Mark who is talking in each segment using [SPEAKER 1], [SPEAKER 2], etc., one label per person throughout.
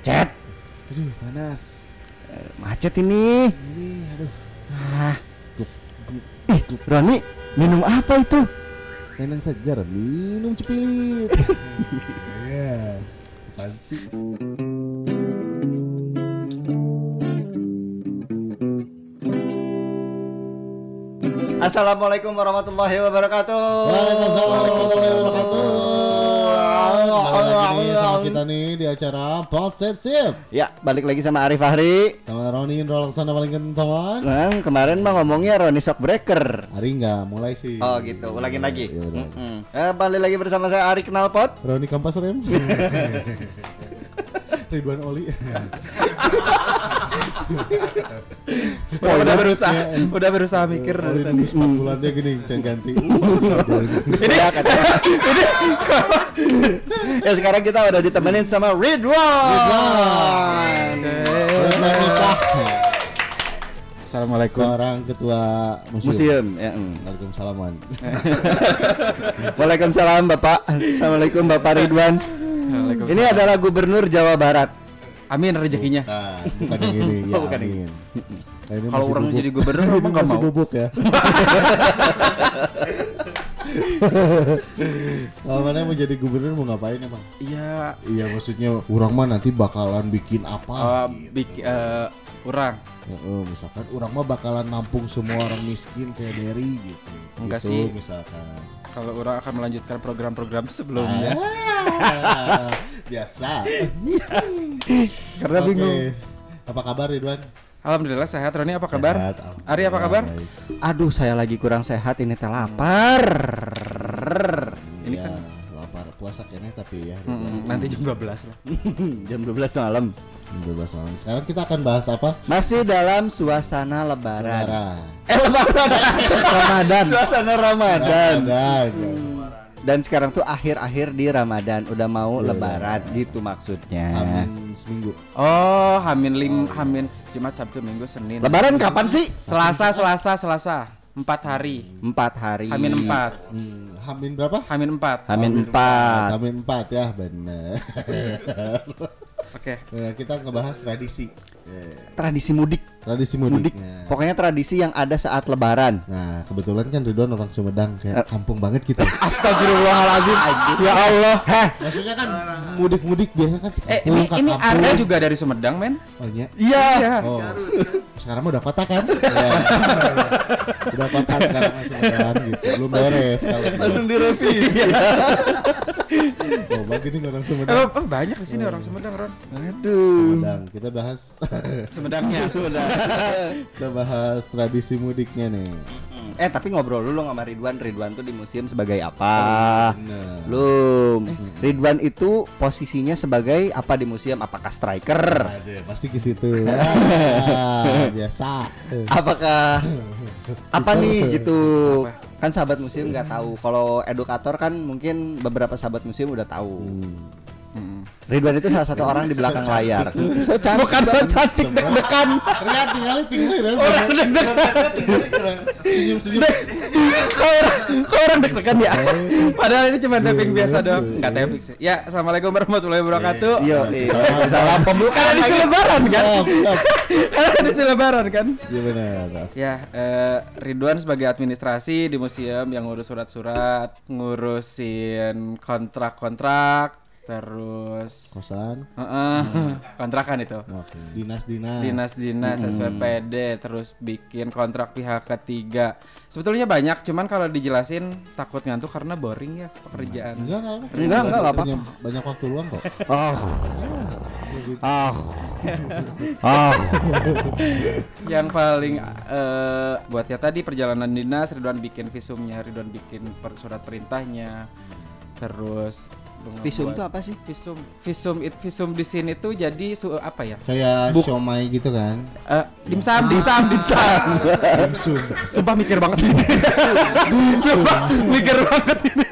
[SPEAKER 1] macet.
[SPEAKER 2] Aduh, panas.
[SPEAKER 1] Eh, Macet ini.
[SPEAKER 2] Ini, aduh.
[SPEAKER 1] Ah. Ih, Roni, minum apa itu?
[SPEAKER 2] Neneng segar, minum cepilit. Iya. Apaan sih?
[SPEAKER 1] Assalamualaikum warahmatullahi wabarakatuh.
[SPEAKER 2] Waalaikumsalam warahmatullahi wabarakatuh. Kembali lagi sama kita nih di acara Potset Sip
[SPEAKER 1] Ya, balik lagi sama Arif Fahri.
[SPEAKER 2] sama Roni Indro Laksana paling teman.
[SPEAKER 1] Nah, kemarin mah ngomongnya Roni Shockbreaker.
[SPEAKER 2] Hari enggak mulai sih.
[SPEAKER 1] Oh gitu, ulangin lagi.
[SPEAKER 2] Ya, udah.
[SPEAKER 1] Mm-mm. Eh, balik lagi bersama saya Ari Knalpot.
[SPEAKER 2] Roni Kampas Rem. Ridwan Oli.
[SPEAKER 3] Udah berusaha, udah berusaha mikir
[SPEAKER 2] Oli
[SPEAKER 3] dari tadi.
[SPEAKER 2] nunggu 4 bulan dia gini, jangan ganti.
[SPEAKER 1] Ini ya sekarang kita udah ditemenin sama Ridwan.
[SPEAKER 2] Ridwan. Ridwan.
[SPEAKER 3] Assalamualaikum.
[SPEAKER 2] Seorang ketua museum.
[SPEAKER 1] Museum. Ya, mm.
[SPEAKER 2] Waalaikumsalaman.
[SPEAKER 1] Waalaikumsalam Bapak. Assalamualaikum Bapak Ridwan.
[SPEAKER 3] Waalaikumsalam.
[SPEAKER 1] Ini adalah Gubernur Jawa Barat.
[SPEAKER 3] Amin rezekinya.
[SPEAKER 2] Bukan yang ini. Ya,
[SPEAKER 1] Oh, bukan
[SPEAKER 2] amin. Nah, ini
[SPEAKER 3] Kalau orang
[SPEAKER 2] bubuk.
[SPEAKER 3] jadi gubernur emang nggak
[SPEAKER 2] masih
[SPEAKER 3] mau.
[SPEAKER 2] bubuk ya. Oh, mana mau jadi gubernur mau ngapain emang?
[SPEAKER 3] Iya,
[SPEAKER 2] Iya maksudnya orang mah nanti bakalan bikin apa?
[SPEAKER 3] uh,
[SPEAKER 2] gitu.
[SPEAKER 3] bik, eh, orang.
[SPEAKER 2] Ya, eh, misalkan orang mah bakalan nampung semua orang miskin kayak Derry gitu.
[SPEAKER 3] Enggak
[SPEAKER 2] gitu,
[SPEAKER 3] sih.
[SPEAKER 2] misalkan.
[SPEAKER 3] Kalau orang akan melanjutkan program-program sebelumnya.
[SPEAKER 2] Ah, biasa.
[SPEAKER 3] Karena
[SPEAKER 2] Oke.
[SPEAKER 3] bingung.
[SPEAKER 2] Apa kabar Ridwan?
[SPEAKER 3] Alhamdulillah sehat. Roni apa kabar?
[SPEAKER 2] Sehat,
[SPEAKER 3] Ari apa kabar?
[SPEAKER 2] Baik.
[SPEAKER 1] Aduh, saya lagi kurang sehat ini teh lapar.
[SPEAKER 2] Ini kan lapar puasa kayaknya tapi ya.
[SPEAKER 3] Mm, nanti jam 12 lah.
[SPEAKER 1] Jam 12 malam.
[SPEAKER 2] 12 tahun. Sekarang kita akan bahas apa?
[SPEAKER 1] Masih dalam suasana lebaran.
[SPEAKER 2] Lebaran.
[SPEAKER 1] Eh, lebaran.
[SPEAKER 3] Ramadan.
[SPEAKER 1] suasana Ramadan.
[SPEAKER 2] Ramadan.
[SPEAKER 1] Dan sekarang tuh akhir-akhir di Ramadan, udah mau lebaran gitu maksudnya.
[SPEAKER 2] Amin seminggu.
[SPEAKER 3] Oh, Hamin lim, Hamin Jumat, Sabtu, Minggu, Senin.
[SPEAKER 1] Lebaran kapan sih?
[SPEAKER 3] Selasa, Selasa, Selasa. Empat hari.
[SPEAKER 1] Empat hari.
[SPEAKER 3] Hamin empat.
[SPEAKER 2] Hmm, Hamin berapa?
[SPEAKER 3] Hamin empat.
[SPEAKER 1] Hamin empat.
[SPEAKER 2] Hamin 4 ya benar.
[SPEAKER 3] Oke.
[SPEAKER 2] Nah, kita ngebahas tradisi. Eh,
[SPEAKER 1] Tradisi mudik.
[SPEAKER 2] Tradisi mudik.
[SPEAKER 1] Mudik.
[SPEAKER 2] Nah,
[SPEAKER 1] Pokoknya tradisi yang ada saat lebaran.
[SPEAKER 2] Nah, kebetulan kan Ridwan orang Sumedang kayak kampung banget kita.
[SPEAKER 1] Astagfirullahalazim. ya Allah. Heh.
[SPEAKER 2] Maksudnya kan mudik-mudik biasanya kan
[SPEAKER 3] Eh, ini
[SPEAKER 2] ke
[SPEAKER 3] ini
[SPEAKER 2] kampung.
[SPEAKER 3] Juga dari Sumedang, men.
[SPEAKER 2] Oh iya.
[SPEAKER 1] Iya.
[SPEAKER 2] Oh. Sekarang mah udah kota kan? Iya. udah kota sekarang masih Sumedang gitu. Belum beres kalau.
[SPEAKER 1] Langsung direvisi.
[SPEAKER 2] Oh, bagi nih orang
[SPEAKER 3] Eh,
[SPEAKER 2] Sumedang.
[SPEAKER 3] oh, banyak di sini orang Sumedang, Ron.
[SPEAKER 1] Aduh.
[SPEAKER 2] Sumedang. Kita bahas
[SPEAKER 3] Sumedangnya.
[SPEAKER 2] kita bahas tradisi mudiknya nih.
[SPEAKER 1] Eh tapi ngobrol dulu sama Ridwan. Ridwan tuh di museum sebagai apa?
[SPEAKER 2] Bener.
[SPEAKER 1] Belum. Ridwan itu posisinya sebagai apa di museum? Apakah striker?
[SPEAKER 2] Ada pasti ke situ. Ah, biasa.
[SPEAKER 1] Apakah apa nih gitu? Kan sahabat museum nggak tahu. Kalau edukator kan mungkin beberapa sahabat museum udah tahu. Ridwan itu salah satu orang di belakang
[SPEAKER 2] So
[SPEAKER 1] layar. So cantik. Bukan so cantik deg-degan.
[SPEAKER 2] Rian tinggal tinggal
[SPEAKER 1] Orang deg-degan.
[SPEAKER 2] senyum senyum.
[SPEAKER 1] Kok orang, deg-degan ya?
[SPEAKER 3] Padahal ini cuma tapping biasa doang. Enggak tapping sih. Ya, Assalamualaikum warahmatullahi wabarakatuh.
[SPEAKER 1] Iya, iya. Salam pembukaan
[SPEAKER 3] Karena di
[SPEAKER 1] lagi.
[SPEAKER 3] lebaran kan? Karena di lebaran kan?
[SPEAKER 2] Iya benar.
[SPEAKER 3] Ya, eh, Ridwan sebagai administrasi di museum yang ngurus surat-surat, ngurusin kontrak-kontrak, terus
[SPEAKER 2] Kosan.
[SPEAKER 3] Heeh, kontrakan itu.
[SPEAKER 2] Oke. Dinas-dinas.
[SPEAKER 3] Dinas-dinas SPPD terus bikin kontrak pihak ketiga. Sebetulnya banyak, cuman kalau dijelasin takut ngantuk karena boring ya pekerjaan.
[SPEAKER 2] Enggak enggak. apa.
[SPEAKER 1] Enggak, enggak, enggak
[SPEAKER 2] Punya Banyak waktu luang kok.
[SPEAKER 1] Oh. Oh. Oh.
[SPEAKER 3] Yang paling eh buat ya tadi perjalanan dinas Ridwan bikin visumnya, Ridwan bikin per- surat perintahnya. Terus
[SPEAKER 1] Visum
[SPEAKER 3] buat-
[SPEAKER 1] itu apa sih?
[SPEAKER 3] Visum, visum it visum di sini tuh jadi su, apa ya?
[SPEAKER 2] Kayak
[SPEAKER 3] Buk-
[SPEAKER 2] siomay gitu kan.
[SPEAKER 3] Eh, dimsum, dimsum, dimsum.
[SPEAKER 2] Dimsum.
[SPEAKER 3] Sumpah mikir banget ini. Sumpah mikir banget ini.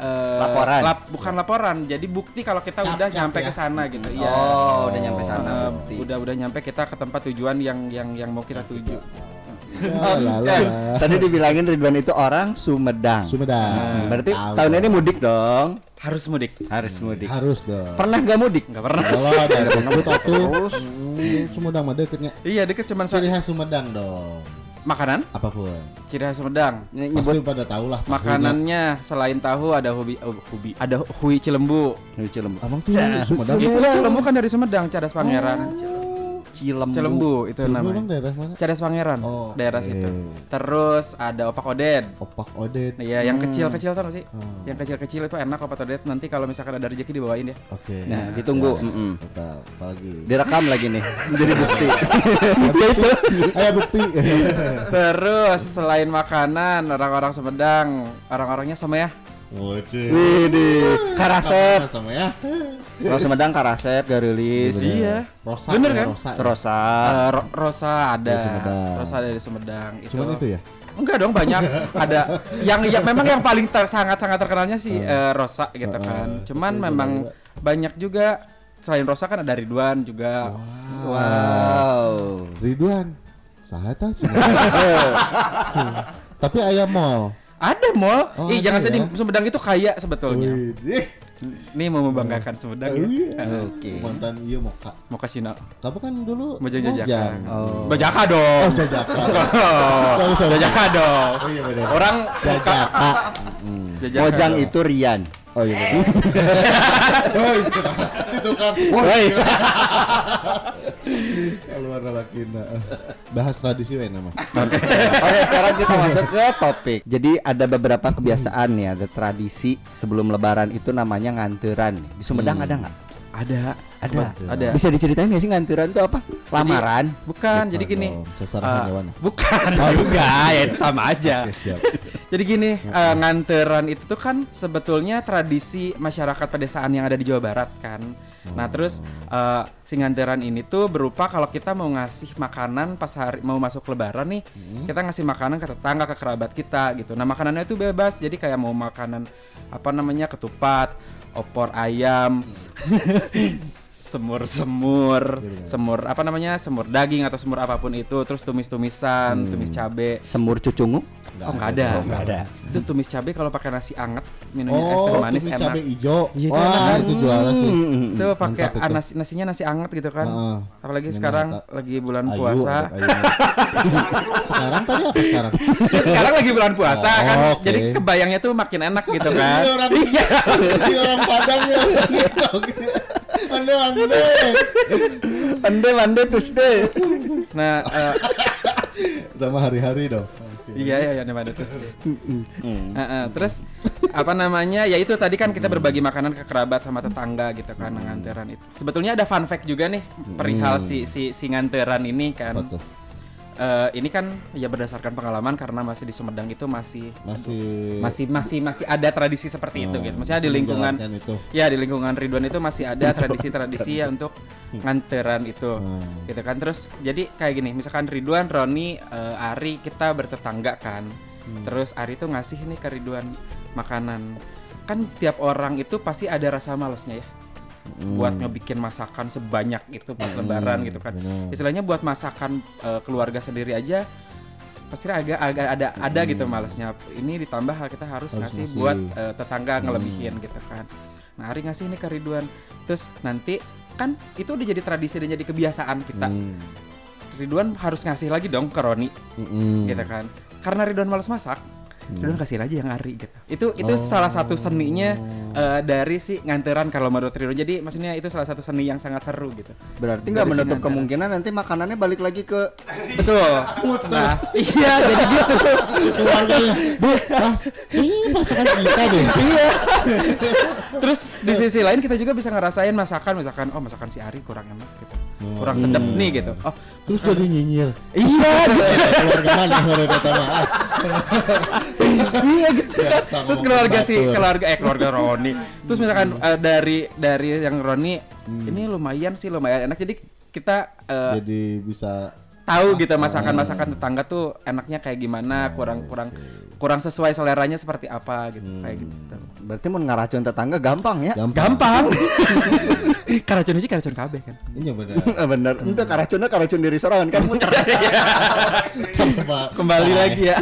[SPEAKER 3] Eh,
[SPEAKER 1] Laporan.
[SPEAKER 3] lap- bukan laporan, jadi bukti kalau kita
[SPEAKER 2] Cap-
[SPEAKER 3] udah
[SPEAKER 2] cap
[SPEAKER 3] nyampe
[SPEAKER 2] ya?
[SPEAKER 3] ke sana gitu. Iya.
[SPEAKER 1] Oh, udah nyampe sana berarti.
[SPEAKER 3] udah udah nyampe kita ke tempat tujuan yang yang yang mau kita tuju.
[SPEAKER 1] Tadi dibilangin Ridwan itu orang Sumedang.
[SPEAKER 2] Sumedang.
[SPEAKER 1] Hmm, berarti
[SPEAKER 2] Tahu.
[SPEAKER 1] tahun ini mudik dong.
[SPEAKER 3] Harus mudik.
[SPEAKER 1] Harus mudik.
[SPEAKER 2] harus dong.
[SPEAKER 1] Pernah gak mudik?
[SPEAKER 3] Nggak pernah.
[SPEAKER 2] Kalau ada pengebut atuh.
[SPEAKER 1] Terus?
[SPEAKER 2] Hmm, Sumedang mah deketnya.
[SPEAKER 3] Iya deket cuman
[SPEAKER 2] Ciri khas Sumedang dong.
[SPEAKER 3] makanan.
[SPEAKER 2] Apa pun.
[SPEAKER 3] Ciri khas Sumedang.
[SPEAKER 2] Pasti pada tahu lah.
[SPEAKER 3] Makanannya selain tahu ada hobi, oh, hobi ada hui cilembu.
[SPEAKER 1] Cilem.
[SPEAKER 2] Abang tuh Sumedang.
[SPEAKER 3] Itu cilembu kan dari Sumedang, Cadas Pangeran.
[SPEAKER 1] Cilembu.
[SPEAKER 3] Cilembu itu
[SPEAKER 2] Cilembu
[SPEAKER 3] namanya.
[SPEAKER 2] daerah mana?
[SPEAKER 3] Cadas Pangeran,
[SPEAKER 2] Oh,
[SPEAKER 3] daerah
[SPEAKER 2] oke.
[SPEAKER 3] situ. Terus ada opak oded.
[SPEAKER 2] Opak Odet.
[SPEAKER 3] Iya, yang kecil-kecil tau sih?
[SPEAKER 2] Hmm.
[SPEAKER 3] Yang kecil-kecil itu enak opak oded. Nanti kalau misalkan ada rezeki dibawain ya.
[SPEAKER 2] Oke.
[SPEAKER 1] Nah, ditunggu. Mm-mm.
[SPEAKER 2] Tetap, apalagi.
[SPEAKER 1] Direkam lagi nih. Jadi bukti. ya itu.
[SPEAKER 2] Ayo bukti.
[SPEAKER 3] Terus selain makanan, orang-orang Sumedang, orang-orangnya sama ya.
[SPEAKER 2] Waduh.
[SPEAKER 1] Widih. Karasep.
[SPEAKER 2] Sama ya.
[SPEAKER 1] Kalau Sumedang Karasep, Garilis.
[SPEAKER 3] Iya.
[SPEAKER 2] Rosa.
[SPEAKER 3] Bener
[SPEAKER 2] ya,
[SPEAKER 3] kan?
[SPEAKER 2] Rosa.
[SPEAKER 1] Rosa.
[SPEAKER 3] Eh, Ro- Rosa ada. Rosa dari Sumedang.
[SPEAKER 2] Cuman itu ya?
[SPEAKER 3] Enggak dong banyak ada yang yang memang yang paling ter, sangat sangat terkenalnya sih eh, Rosa gitu
[SPEAKER 2] Uh,
[SPEAKER 3] kan.
[SPEAKER 2] uh,
[SPEAKER 3] Cuman
[SPEAKER 2] itu
[SPEAKER 3] memang
[SPEAKER 2] benar-benar.
[SPEAKER 3] banyak juga selain Rosa kan ada Ridwan juga.
[SPEAKER 1] Wow.
[SPEAKER 2] Ridwan. Sahata sih. Tapi ayam mall.
[SPEAKER 3] Ada mall.
[SPEAKER 2] Oh,
[SPEAKER 3] Ih
[SPEAKER 2] ada
[SPEAKER 3] jangan sedih
[SPEAKER 2] ya?
[SPEAKER 3] Sumedang itu kaya sebetulnya.
[SPEAKER 2] Widih.
[SPEAKER 3] Nih mau membanggakan Sumedang ya.
[SPEAKER 2] Iya.
[SPEAKER 3] Eh,
[SPEAKER 1] Oke.
[SPEAKER 2] Mantan iya Moka.
[SPEAKER 3] Mau ke Cina.
[SPEAKER 2] Kamu kan dulu
[SPEAKER 3] Mojang Jajaka.
[SPEAKER 2] Mojang.
[SPEAKER 1] Oh.
[SPEAKER 3] Bajaka dong.
[SPEAKER 2] Oh, Jajaka.
[SPEAKER 3] Oh. Bajaka dong.
[SPEAKER 2] Oh iya benar.
[SPEAKER 3] Orang
[SPEAKER 2] Jajaka.
[SPEAKER 3] Jajaka
[SPEAKER 1] Mojang itu Rian.
[SPEAKER 2] Oh iya benar. Oh itu kan.
[SPEAKER 1] Woi.
[SPEAKER 2] Keluar lakina. Bahas tradisi we nama.
[SPEAKER 1] Oke, sekarang kita masuk ke topik. Jadi ada beberapa kebiasaan nih, ada tradisi sebelum lebaran itu namanya nganteran. Di Sumedang ada nggak?
[SPEAKER 3] Ada.
[SPEAKER 1] Ada.
[SPEAKER 3] Ada.
[SPEAKER 1] Bisa diceritain nggak sih nganteran itu apa? Lamaran.
[SPEAKER 3] Bukan, jadi gini.
[SPEAKER 2] dong, hewan.
[SPEAKER 3] bukan juga, ya itu sama aja.
[SPEAKER 2] Oke, siap.
[SPEAKER 3] Jadi gini, eh, nganteran itu tuh kan sebetulnya tradisi masyarakat pedesaan yang ada di Jawa Barat kan. Nah terus eh, si nganteran ini tuh berupa kalau kita mau ngasih makanan pas hari mau masuk Lebaran nih, kita ngasih makanan ke tetangga ke kerabat kita gitu. Nah makanannya itu bebas, jadi kayak mau makanan apa namanya ketupat, opor ayam, semur-semur, semur apa namanya semur daging atau semur apa pun itu, terus tumis-tumisan, tumis cabe.
[SPEAKER 1] Semur cucungu.
[SPEAKER 3] Oh nggak ada,
[SPEAKER 1] Oh, nggak ada.
[SPEAKER 3] Itu tumis cabai kalau pakai nasi anget, minumnya es teh
[SPEAKER 2] Oh,
[SPEAKER 3] manis
[SPEAKER 2] tumis
[SPEAKER 3] enak.
[SPEAKER 2] cabai hijau.
[SPEAKER 3] Iya, itu
[SPEAKER 2] Wah,
[SPEAKER 3] enak kan?
[SPEAKER 2] itu juara sih.
[SPEAKER 3] Itu pakai ah, nasi nasinya nasi anget gitu kan.
[SPEAKER 2] Heeh.
[SPEAKER 3] Apalagi sekarang lagi bulan
[SPEAKER 2] Ayu,
[SPEAKER 3] puasa.
[SPEAKER 2] ada ayu. sekarang tadi apa sekarang?
[SPEAKER 3] Ya, sekarang lagi bulan puasa
[SPEAKER 2] Oh,
[SPEAKER 3] kan.
[SPEAKER 2] oke.
[SPEAKER 3] Jadi kebayangnya tuh makin enak gitu kan.
[SPEAKER 2] Iya, orang
[SPEAKER 3] Iya.
[SPEAKER 2] Orang Padang ya. Anda ande.
[SPEAKER 1] Ande mande tusde.
[SPEAKER 3] Nah, eh,
[SPEAKER 2] Sama hari-hari dong. Oke.
[SPEAKER 3] Iya iya iya ada terus. Heeh, terus apa namanya? Ya itu tadi kan kita berbagi makanan ke kerabat sama tetangga gitu kan nganteran itu. Sebetulnya ada fun fact juga nih perihal si si si nganteran ini kan.
[SPEAKER 2] Apa
[SPEAKER 3] Eh, ini kan ya berdasarkan pengalaman karena masih di Sumedang itu masih
[SPEAKER 2] Masih
[SPEAKER 3] masih masih masih ada tradisi seperti itu
[SPEAKER 2] Oh,
[SPEAKER 3] gitu. Maksudnya di lingkungan
[SPEAKER 2] itu.
[SPEAKER 3] ya di lingkungan Ridwan itu masih ada tradisi-tradisi ya untuk nganteran itu.
[SPEAKER 2] Hmm.
[SPEAKER 3] Gitu kan. Terus jadi kayak gini, misalkan Ridwan, Roni, eh, Ari kita bertetangga kan.
[SPEAKER 2] Hmm.
[SPEAKER 3] Terus Ari tuh ngasih nih ke Ridwan makanan. Kan tiap orang itu pasti ada rasa malesnya ya. Buat ngebikin masakan sebanyak itu pas lebaran gitu kan.
[SPEAKER 2] benar.
[SPEAKER 3] Istilahnya buat masakan eh, keluarga sendiri aja pasti agak agak ada ada gitu malesnya. Ini ditambah kita harus,
[SPEAKER 2] Harus
[SPEAKER 3] ngasih
[SPEAKER 2] ngasih.
[SPEAKER 3] buat eh, tetangga ngelebihin gitu kan. Nah, Ari ngasih nih ke Ridwan. Terus nanti kan itu udah jadi tradisi dan jadi kebiasaan kita.
[SPEAKER 2] Hmm.
[SPEAKER 3] Ridwan harus ngasih lagi dong ke Roni
[SPEAKER 2] Mm-mm.
[SPEAKER 3] gitu kan. Karena Ridwan males masak, Ridwan kasih aja yang Ari gitu. Itu itu
[SPEAKER 2] Oh.
[SPEAKER 3] salah satu seninya eh, dari si nganteran kalau menurut Ridwan. Jadi maksudnya itu salah satu seni yang sangat seru gitu.
[SPEAKER 1] Berarti nggak menutup
[SPEAKER 3] Singandaran.
[SPEAKER 1] kemungkinan nanti makanannya balik lagi ke
[SPEAKER 3] Betul. Nah, iya jadi gitu.
[SPEAKER 2] Keluarganya, Bu, ini masakan kita deh.
[SPEAKER 3] iya. Terus di sisi lain kita juga bisa ngerasain masakan misalkan oh masakan si Ari kurang enak gitu. Kurang sedap nih gitu. Oh,
[SPEAKER 2] Terus jadi nyinyir.
[SPEAKER 3] iya gitu.
[SPEAKER 2] Keluarga mana keluarga? Ah,
[SPEAKER 3] iya gitu kan.
[SPEAKER 2] Biasa
[SPEAKER 3] Terus keluarga si keluarga eh keluarga Roni. Terus misalkan eh, dari dari yang Roni ini lumayan sih lumayan enak. Jadi kita eh,
[SPEAKER 2] Jadi bisa
[SPEAKER 3] tahu gitu masakan-masakan tetangga tuh enaknya kayak gimana, kurang kurang kurang sesuai seleranya seperti apa gitu kayak gitu.
[SPEAKER 1] Berarti mau ngaracun tetangga gampang ya?
[SPEAKER 3] Gampang. karacun aja karacun KB kan.
[SPEAKER 2] Iya benar.
[SPEAKER 1] Bener. Itu karacunnya karacun diri sorangan kan muter.
[SPEAKER 2] Kenapa?
[SPEAKER 3] Kembali lagi ya.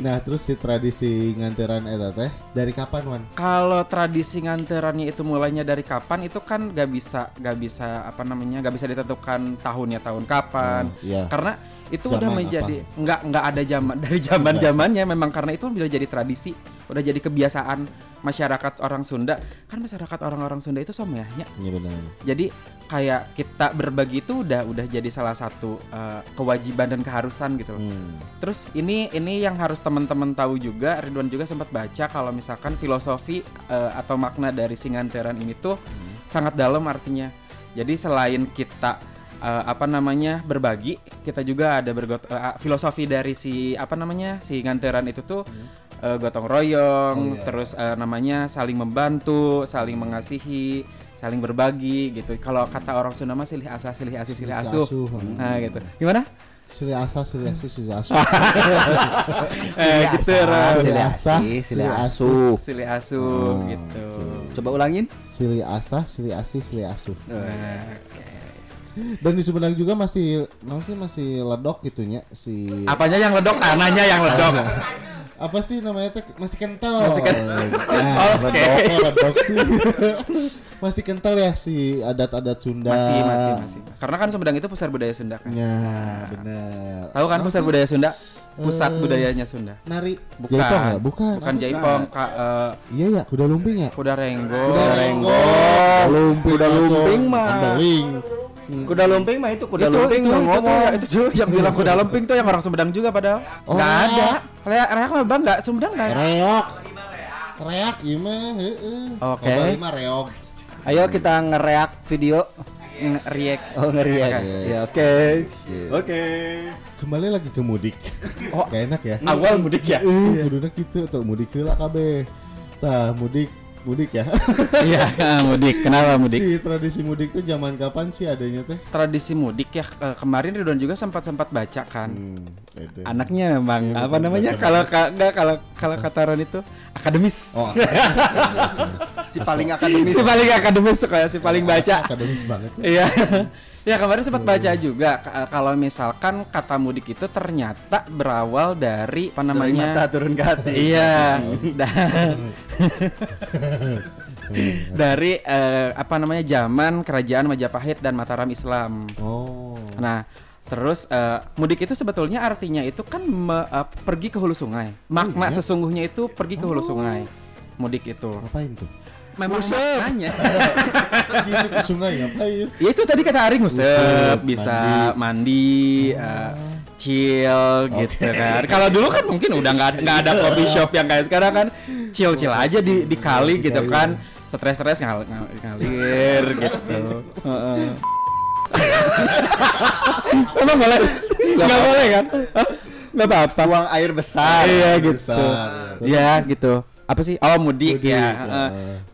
[SPEAKER 2] Nah, terus si tradisi nganteran eta teh dari kapan, Wan?
[SPEAKER 3] Kalau tradisi nganterannya itu mulainya dari kapan itu kan gak bisa gak bisa apa namanya gak bisa ditentukan tahunnya tahun kapan
[SPEAKER 2] Oh, iya.
[SPEAKER 3] karena itu udah
[SPEAKER 2] Zaman
[SPEAKER 3] menjadi nggak nggak ada zaman dari zaman zamannya memang karena itu udah jadi tradisi udah jadi kebiasaan masyarakat orang Sunda kan masyarakat orang-orang Sunda itu someahnya
[SPEAKER 2] Iya benar.
[SPEAKER 3] jadi kayak kita berbagi itu udah udah jadi salah satu eh, kewajiban dan keharusan gitu loh.
[SPEAKER 2] Hmm.
[SPEAKER 3] Terus ini ini yang harus teman-teman tahu juga, Ridwan juga sempat baca kalau misalkan filosofi eh, atau makna dari singanteran ini tuh sangat dalam artinya. Jadi selain kita eh, apa namanya berbagi, kita juga ada bergot eh, filosofi dari si apa namanya si nganteran itu tuh eh, gotong royong, terus eh, namanya saling membantu, saling mengasihi, saling berbagi gitu. Kalau kata orang Sunda mah silih asah, silih asih, silih asuh.
[SPEAKER 2] asuh, hmm.
[SPEAKER 3] Nah gitu. Gimana?
[SPEAKER 2] Sili asa, sili asi, sili asu.
[SPEAKER 3] Eh, gitu,
[SPEAKER 2] Asah,
[SPEAKER 1] asih, silih
[SPEAKER 2] silih
[SPEAKER 1] asuh.
[SPEAKER 3] Silih asuh gitu.
[SPEAKER 1] Coba ulangin.
[SPEAKER 2] Sili asa, sili asi, sili asu.
[SPEAKER 3] Wah,
[SPEAKER 2] Dan di Sumedang juga masih masih masih ledok gitunya si
[SPEAKER 3] Apanya yang ledok? Ananya yang ledok.
[SPEAKER 2] apa sih namanya teh masih kental
[SPEAKER 3] Masih kental.
[SPEAKER 2] Nah,
[SPEAKER 3] Oke.
[SPEAKER 2] ledok kok ledok sih masih kental ya si adat-adat Sunda
[SPEAKER 3] Masih, masih, masih. Karena kan Sumedang itu pusat budaya Sunda kan.
[SPEAKER 2] ya benar
[SPEAKER 3] Tahu kan pusat budaya Sunda? Pusat
[SPEAKER 2] Eh,
[SPEAKER 3] budayanya Sunda.
[SPEAKER 2] nari
[SPEAKER 3] Bukan.
[SPEAKER 2] jaipong ya bukan
[SPEAKER 3] Bukan
[SPEAKER 2] Apa?
[SPEAKER 3] Jaipong, Kak eh,
[SPEAKER 2] iya ya kuda lumping ya
[SPEAKER 3] kuda renggo.
[SPEAKER 2] kuda renggo lumping
[SPEAKER 1] Kuda lumping mah.
[SPEAKER 2] Andeling.
[SPEAKER 1] Kuda lumping mah itu kuda
[SPEAKER 3] itu,
[SPEAKER 1] lumping
[SPEAKER 3] itu,
[SPEAKER 1] mah
[SPEAKER 3] itu,
[SPEAKER 1] ngomong.
[SPEAKER 3] tuh, itu tuh yang bilang kuda lumping tuh yang orang Sumedang juga padahal.
[SPEAKER 2] Oh.
[SPEAKER 3] Nggak ada. Reak reak mah bang nggak Sumedang nggak.
[SPEAKER 2] reok reak iya heeh
[SPEAKER 3] Oke.
[SPEAKER 2] Kembali mah reok
[SPEAKER 1] Ayo kita ngereak video.
[SPEAKER 3] React.
[SPEAKER 1] Oh ngeriak.
[SPEAKER 2] Oke.
[SPEAKER 1] Ya oke.
[SPEAKER 2] Oke. Kembali lagi ke mudik
[SPEAKER 3] Oh.
[SPEAKER 2] gak enak ya
[SPEAKER 3] Awal mudik ya.
[SPEAKER 2] Eh, kuduna gitu tuh mudik heula kabeh. Tah, mudik mudik ya.
[SPEAKER 3] Iya, mudik. Kenapa mudik?
[SPEAKER 2] si tradisi mudik tuh zaman kapan sih adanya teh?
[SPEAKER 3] Tradisi mudik ya eh, kemarin Ridwan juga sempat sempat baca kan.
[SPEAKER 2] Hmm, itu.
[SPEAKER 3] Anaknya memang
[SPEAKER 2] Iya,
[SPEAKER 3] apa namanya kalau ka- enggak kalau kalau kata Ron itu akademis.
[SPEAKER 2] Oh,
[SPEAKER 1] Si paling akademis.
[SPEAKER 3] si paling akademis kayak si paling baca.
[SPEAKER 2] akademis banget.
[SPEAKER 3] Iya. ya kemarin sempat baca juga ka- kalau misalkan kata mudik itu ternyata berawal dari apa
[SPEAKER 1] Dari
[SPEAKER 3] namanya?
[SPEAKER 1] mata turun ke hati.
[SPEAKER 3] Iya. Dari eh, apa namanya zaman kerajaan Majapahit dan Mataram Islam.
[SPEAKER 2] Oh.
[SPEAKER 3] Nah, terus eh, mudik itu sebetulnya artinya itu kan me- eh, pergi ke hulu sungai. Makna
[SPEAKER 2] iya?
[SPEAKER 3] sesungguhnya itu pergi ke hulu sungai. Mudik itu.
[SPEAKER 2] Ngapain tuh?
[SPEAKER 3] Memang maknanya.
[SPEAKER 2] Gitu ke sungai ngapain?
[SPEAKER 3] ya itu tadi kata Ari ngusep, bisa mandi, eh, chill gitu kan. Kalau dulu kan mungkin udah nggak nggak ada coffee shop yang kayak sekarang kan chill chill aja di di kali gitu kan. Stres-stres ngal, ngal- ngalir gitu. Heeh. Emang boleh? Nggak boleh kan? Nggak apa-apa.
[SPEAKER 1] Buang air besar.
[SPEAKER 3] Iya gitu.
[SPEAKER 2] Besar.
[SPEAKER 3] Iya gitu. Apa sih? Oh mudik,
[SPEAKER 2] Mudik,
[SPEAKER 3] ya.
[SPEAKER 2] ya.
[SPEAKER 3] Heeh.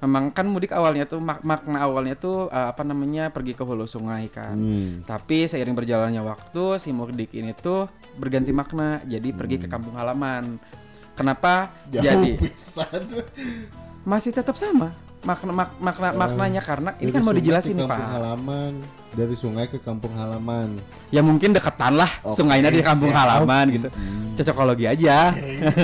[SPEAKER 3] Memang kan mudik awalnya tuh mak- makna awalnya tuh eh, apa namanya pergi ke hulu sungai kan.
[SPEAKER 2] Hmm.
[SPEAKER 3] Tapi seiring berjalannya waktu si mudik ini tuh berganti makna jadi pergi ke kampung halaman. Kenapa?
[SPEAKER 2] Jauh
[SPEAKER 3] Jadi
[SPEAKER 2] pisan.
[SPEAKER 3] masih tetap sama makna mak- makna maknanya karena ini kan mau dijelasin nih Pak.
[SPEAKER 2] halaman. Dari sungai ke kampung halaman.
[SPEAKER 3] Ya mungkin deketan lah
[SPEAKER 2] Oke,
[SPEAKER 3] sungainya di kampung
[SPEAKER 2] siap.
[SPEAKER 3] halaman gitu. Cocokologi aja.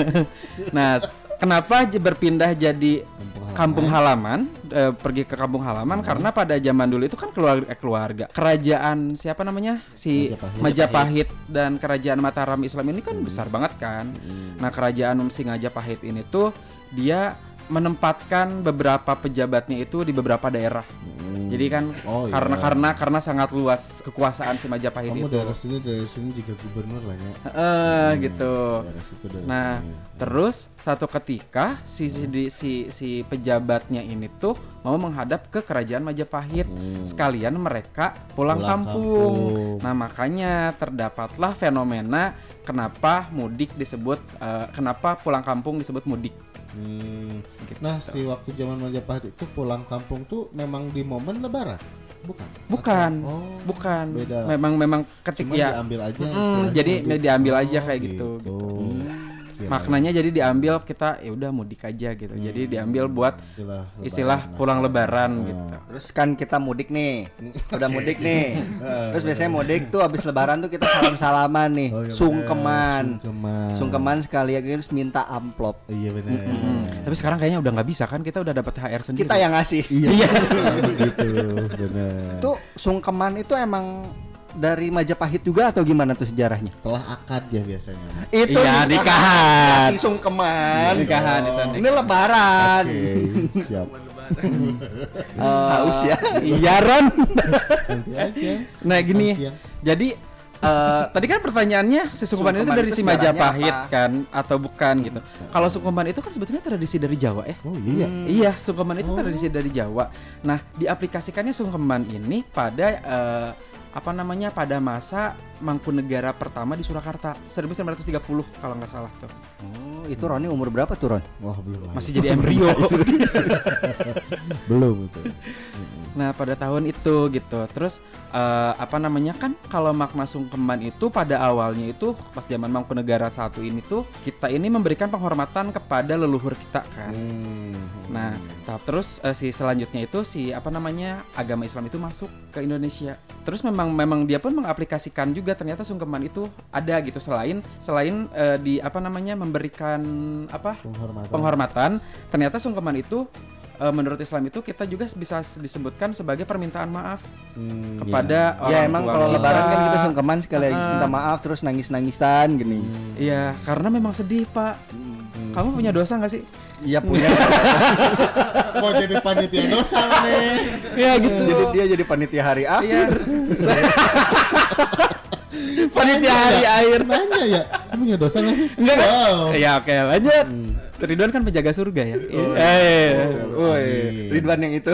[SPEAKER 3] nah, kenapa berpindah jadi
[SPEAKER 2] Kampung
[SPEAKER 3] halaman eh, pergi ke kampung halaman karena pada zaman dulu itu kan keluarga eh, keluarga kerajaan siapa namanya? Si
[SPEAKER 2] Majapahit.
[SPEAKER 3] Majapahit, dan kerajaan Mataram Islam ini kan besar banget kan. Nah kerajaan Singajapahit ini tuh dia menempatkan beberapa pejabatnya itu di beberapa daerah jadi kan
[SPEAKER 2] Oh, iya.
[SPEAKER 3] karena karena karena sangat luas kekuasaan si Majapahit
[SPEAKER 2] Kamu
[SPEAKER 3] itu
[SPEAKER 2] daerah sini dari sini juga gubernur lah ya.
[SPEAKER 3] Eh, gitu
[SPEAKER 2] Daerah situ daerah
[SPEAKER 3] Nah,
[SPEAKER 2] sini.
[SPEAKER 3] terus satu ketika si si, di- si si pejabatnya ini tuh mau menghadap ke kerajaan Majapahit. Sekalian mereka pulang,
[SPEAKER 2] Pulang
[SPEAKER 3] kampung.
[SPEAKER 2] kampung.
[SPEAKER 3] Nah, makanya terdapatlah fenomena kenapa mudik disebut eh, kenapa pulang kampung disebut mudik.
[SPEAKER 2] Hmm.
[SPEAKER 3] Gitu.
[SPEAKER 2] Nah, si waktu zaman Majapahit itu pulang kampung tuh memang di momen lebaran. Bukan.
[SPEAKER 3] Bukan.
[SPEAKER 2] Oh,
[SPEAKER 3] Bukan.
[SPEAKER 2] Beda.
[SPEAKER 3] Memang memang ketik
[SPEAKER 2] Cuma
[SPEAKER 3] ya
[SPEAKER 2] diambil aja.
[SPEAKER 3] Mm, jadi
[SPEAKER 2] gitu.
[SPEAKER 3] diambil aja
[SPEAKER 2] Oh,
[SPEAKER 3] kayak gitu, gitu.
[SPEAKER 2] Kirain.
[SPEAKER 3] maknanya jadi diambil kita ya udah mudik aja gitu. Jadi diambil buat
[SPEAKER 2] Istilah lebaran
[SPEAKER 3] istilah pulang
[SPEAKER 2] nasional.
[SPEAKER 3] lebaran
[SPEAKER 2] Ah.
[SPEAKER 3] gitu.
[SPEAKER 1] Terus kan kita mudik nih, udah mudik nih. Terus biasanya mudik tuh habis lebaran tuh kita salam-salaman nih,
[SPEAKER 2] Oh, iya
[SPEAKER 1] sungkeman.
[SPEAKER 2] Sungkeman.
[SPEAKER 1] Sungkeman sekali terus minta amplop.
[SPEAKER 2] Iya benar.
[SPEAKER 3] Hmm. Tapi sekarang kayaknya udah nggak bisa kan kita udah dapat THR sendiri.
[SPEAKER 1] Kita yang ngasih.
[SPEAKER 2] Iya. gitu, benar.
[SPEAKER 1] Tuh sungkeman itu emang dari Majapahit juga atau gimana tuh sejarahnya?
[SPEAKER 2] Setelah akad ya biasanya.
[SPEAKER 1] Itu
[SPEAKER 3] Iya, nikahan.
[SPEAKER 1] Kasih sungkeman.
[SPEAKER 3] Nikahan itu nih.
[SPEAKER 1] Ini lebaran.
[SPEAKER 2] Oke, siap.
[SPEAKER 1] Haus ya.
[SPEAKER 3] Iya Ron. Nah gini,
[SPEAKER 2] siang.
[SPEAKER 3] jadi eh, tadi kan pertanyaannya si sungkeman itu dari
[SPEAKER 1] itu
[SPEAKER 3] si Majapahit
[SPEAKER 1] apa?
[SPEAKER 3] kan atau bukan gitu. Kalau sungkeman itu kan sebetulnya tradisi dari Jawa ya.
[SPEAKER 2] Oh iya.
[SPEAKER 3] Iya, sungkeman itu tradisi dari Jawa. Nah, diaplikasikannya sungkeman ini pada eh, apa namanya pada masa Mangkunegara pertama di Surakarta 1930 kalau nggak salah tuh.
[SPEAKER 1] Oh, itu Roni umur berapa tuh Ron?
[SPEAKER 2] Wah belum lah.
[SPEAKER 3] Masih jadi embrio.
[SPEAKER 2] belum itu.
[SPEAKER 3] Nah pada tahun itu gitu Terus eh, apa namanya kan Kalau makna sungkeman itu pada awalnya itu Pas zaman Mangkunegara satu ini tuh Kita ini memberikan penghormatan kepada leluhur kita kan
[SPEAKER 2] Hmm.
[SPEAKER 3] Nah tahap terus eh, si selanjutnya itu Si apa namanya agama Islam itu masuk ke Indonesia Terus memang memang dia pun mengaplikasikan juga Ternyata sungkeman itu ada gitu Selain selain eh, di apa namanya Memberikan apa
[SPEAKER 2] penghormatan.
[SPEAKER 3] penghormatan ternyata sungkeman itu eh, menurut Islam itu kita juga bisa disebutkan sebagai permintaan maaf
[SPEAKER 2] Hmm,
[SPEAKER 3] kepada orang
[SPEAKER 1] ya emang kalau lebaran kan kita sungkeman sekali lagi
[SPEAKER 3] Ah.
[SPEAKER 1] minta maaf terus nangis-nangisan gini.
[SPEAKER 3] Iya, karena memang sedih pak. Kamu punya dosa nggak sih?
[SPEAKER 1] Iya punya.
[SPEAKER 2] Mau jadi panitia dosa nih.
[SPEAKER 3] Iya gitu.
[SPEAKER 1] jadi dia jadi panitia hari
[SPEAKER 3] Iya.
[SPEAKER 1] akhir.
[SPEAKER 3] Panitia hari air.
[SPEAKER 2] Nanya ya, punya dosa nggak sih?
[SPEAKER 3] Enggak.
[SPEAKER 2] Wow.
[SPEAKER 3] Ya oke lanjut. Ridwan kan penjaga surga ya. Eh.
[SPEAKER 1] Woi, Ridwan yang itu.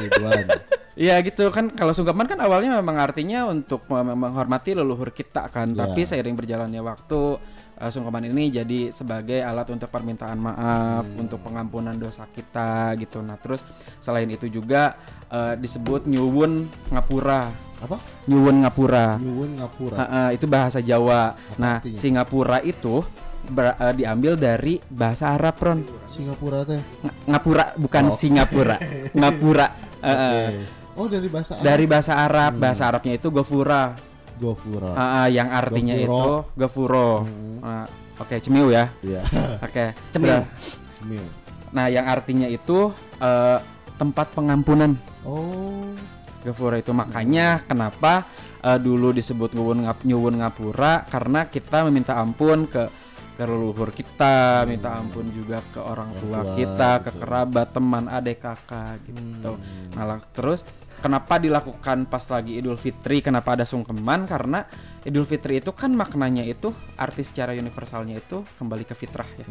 [SPEAKER 2] Ridwan.
[SPEAKER 3] Iya gitu kan kalau sungkeman kan awalnya memang artinya untuk menghormati leluhur kita kan
[SPEAKER 2] Ya.
[SPEAKER 3] tapi seiring berjalannya waktu eh, sungkeman ini jadi sebagai alat untuk permintaan maaf untuk pengampunan dosa kita gitu nah terus selain itu juga eh, disebut nyuwun ngapura
[SPEAKER 2] Apa?
[SPEAKER 3] nyuwun ngapura
[SPEAKER 2] Nyuwun Ngapura.
[SPEAKER 3] Ha-ha, itu bahasa Jawa nah
[SPEAKER 2] artinya?
[SPEAKER 3] Singapura itu ber- eh, diambil dari bahasa Arab Ron
[SPEAKER 2] Singapura teh.
[SPEAKER 3] Ng- ngapura bukan Singapura ngapura eh.
[SPEAKER 2] Oke. Oh dari bahasa Arab.
[SPEAKER 3] dari bahasa Arab bahasa Arabnya itu gofura
[SPEAKER 2] Gofura.
[SPEAKER 3] Ah, ah, yang artinya
[SPEAKER 2] Gofuro.
[SPEAKER 3] itu gofuro Ah, oke cemiu ya
[SPEAKER 2] Iya.
[SPEAKER 3] oke
[SPEAKER 1] Cemil.
[SPEAKER 3] Ber-
[SPEAKER 2] Cemil.
[SPEAKER 3] nah yang artinya itu eh, tempat pengampunan
[SPEAKER 2] Oh.
[SPEAKER 3] gofuro itu makanya kenapa eh, dulu disebut nyuwun ngap nyuwun ngapura karena kita meminta ampun ke ke leluhur kita minta ampun juga ke orang tua
[SPEAKER 2] tua,
[SPEAKER 3] kita ke
[SPEAKER 2] gitu.
[SPEAKER 3] kerabat teman adik kakak gitu nah lah, terus kenapa dilakukan pas lagi Idul Fitri kenapa ada sungkeman karena Idul Fitri itu kan maknanya itu arti secara universalnya itu kembali ke fitrah ya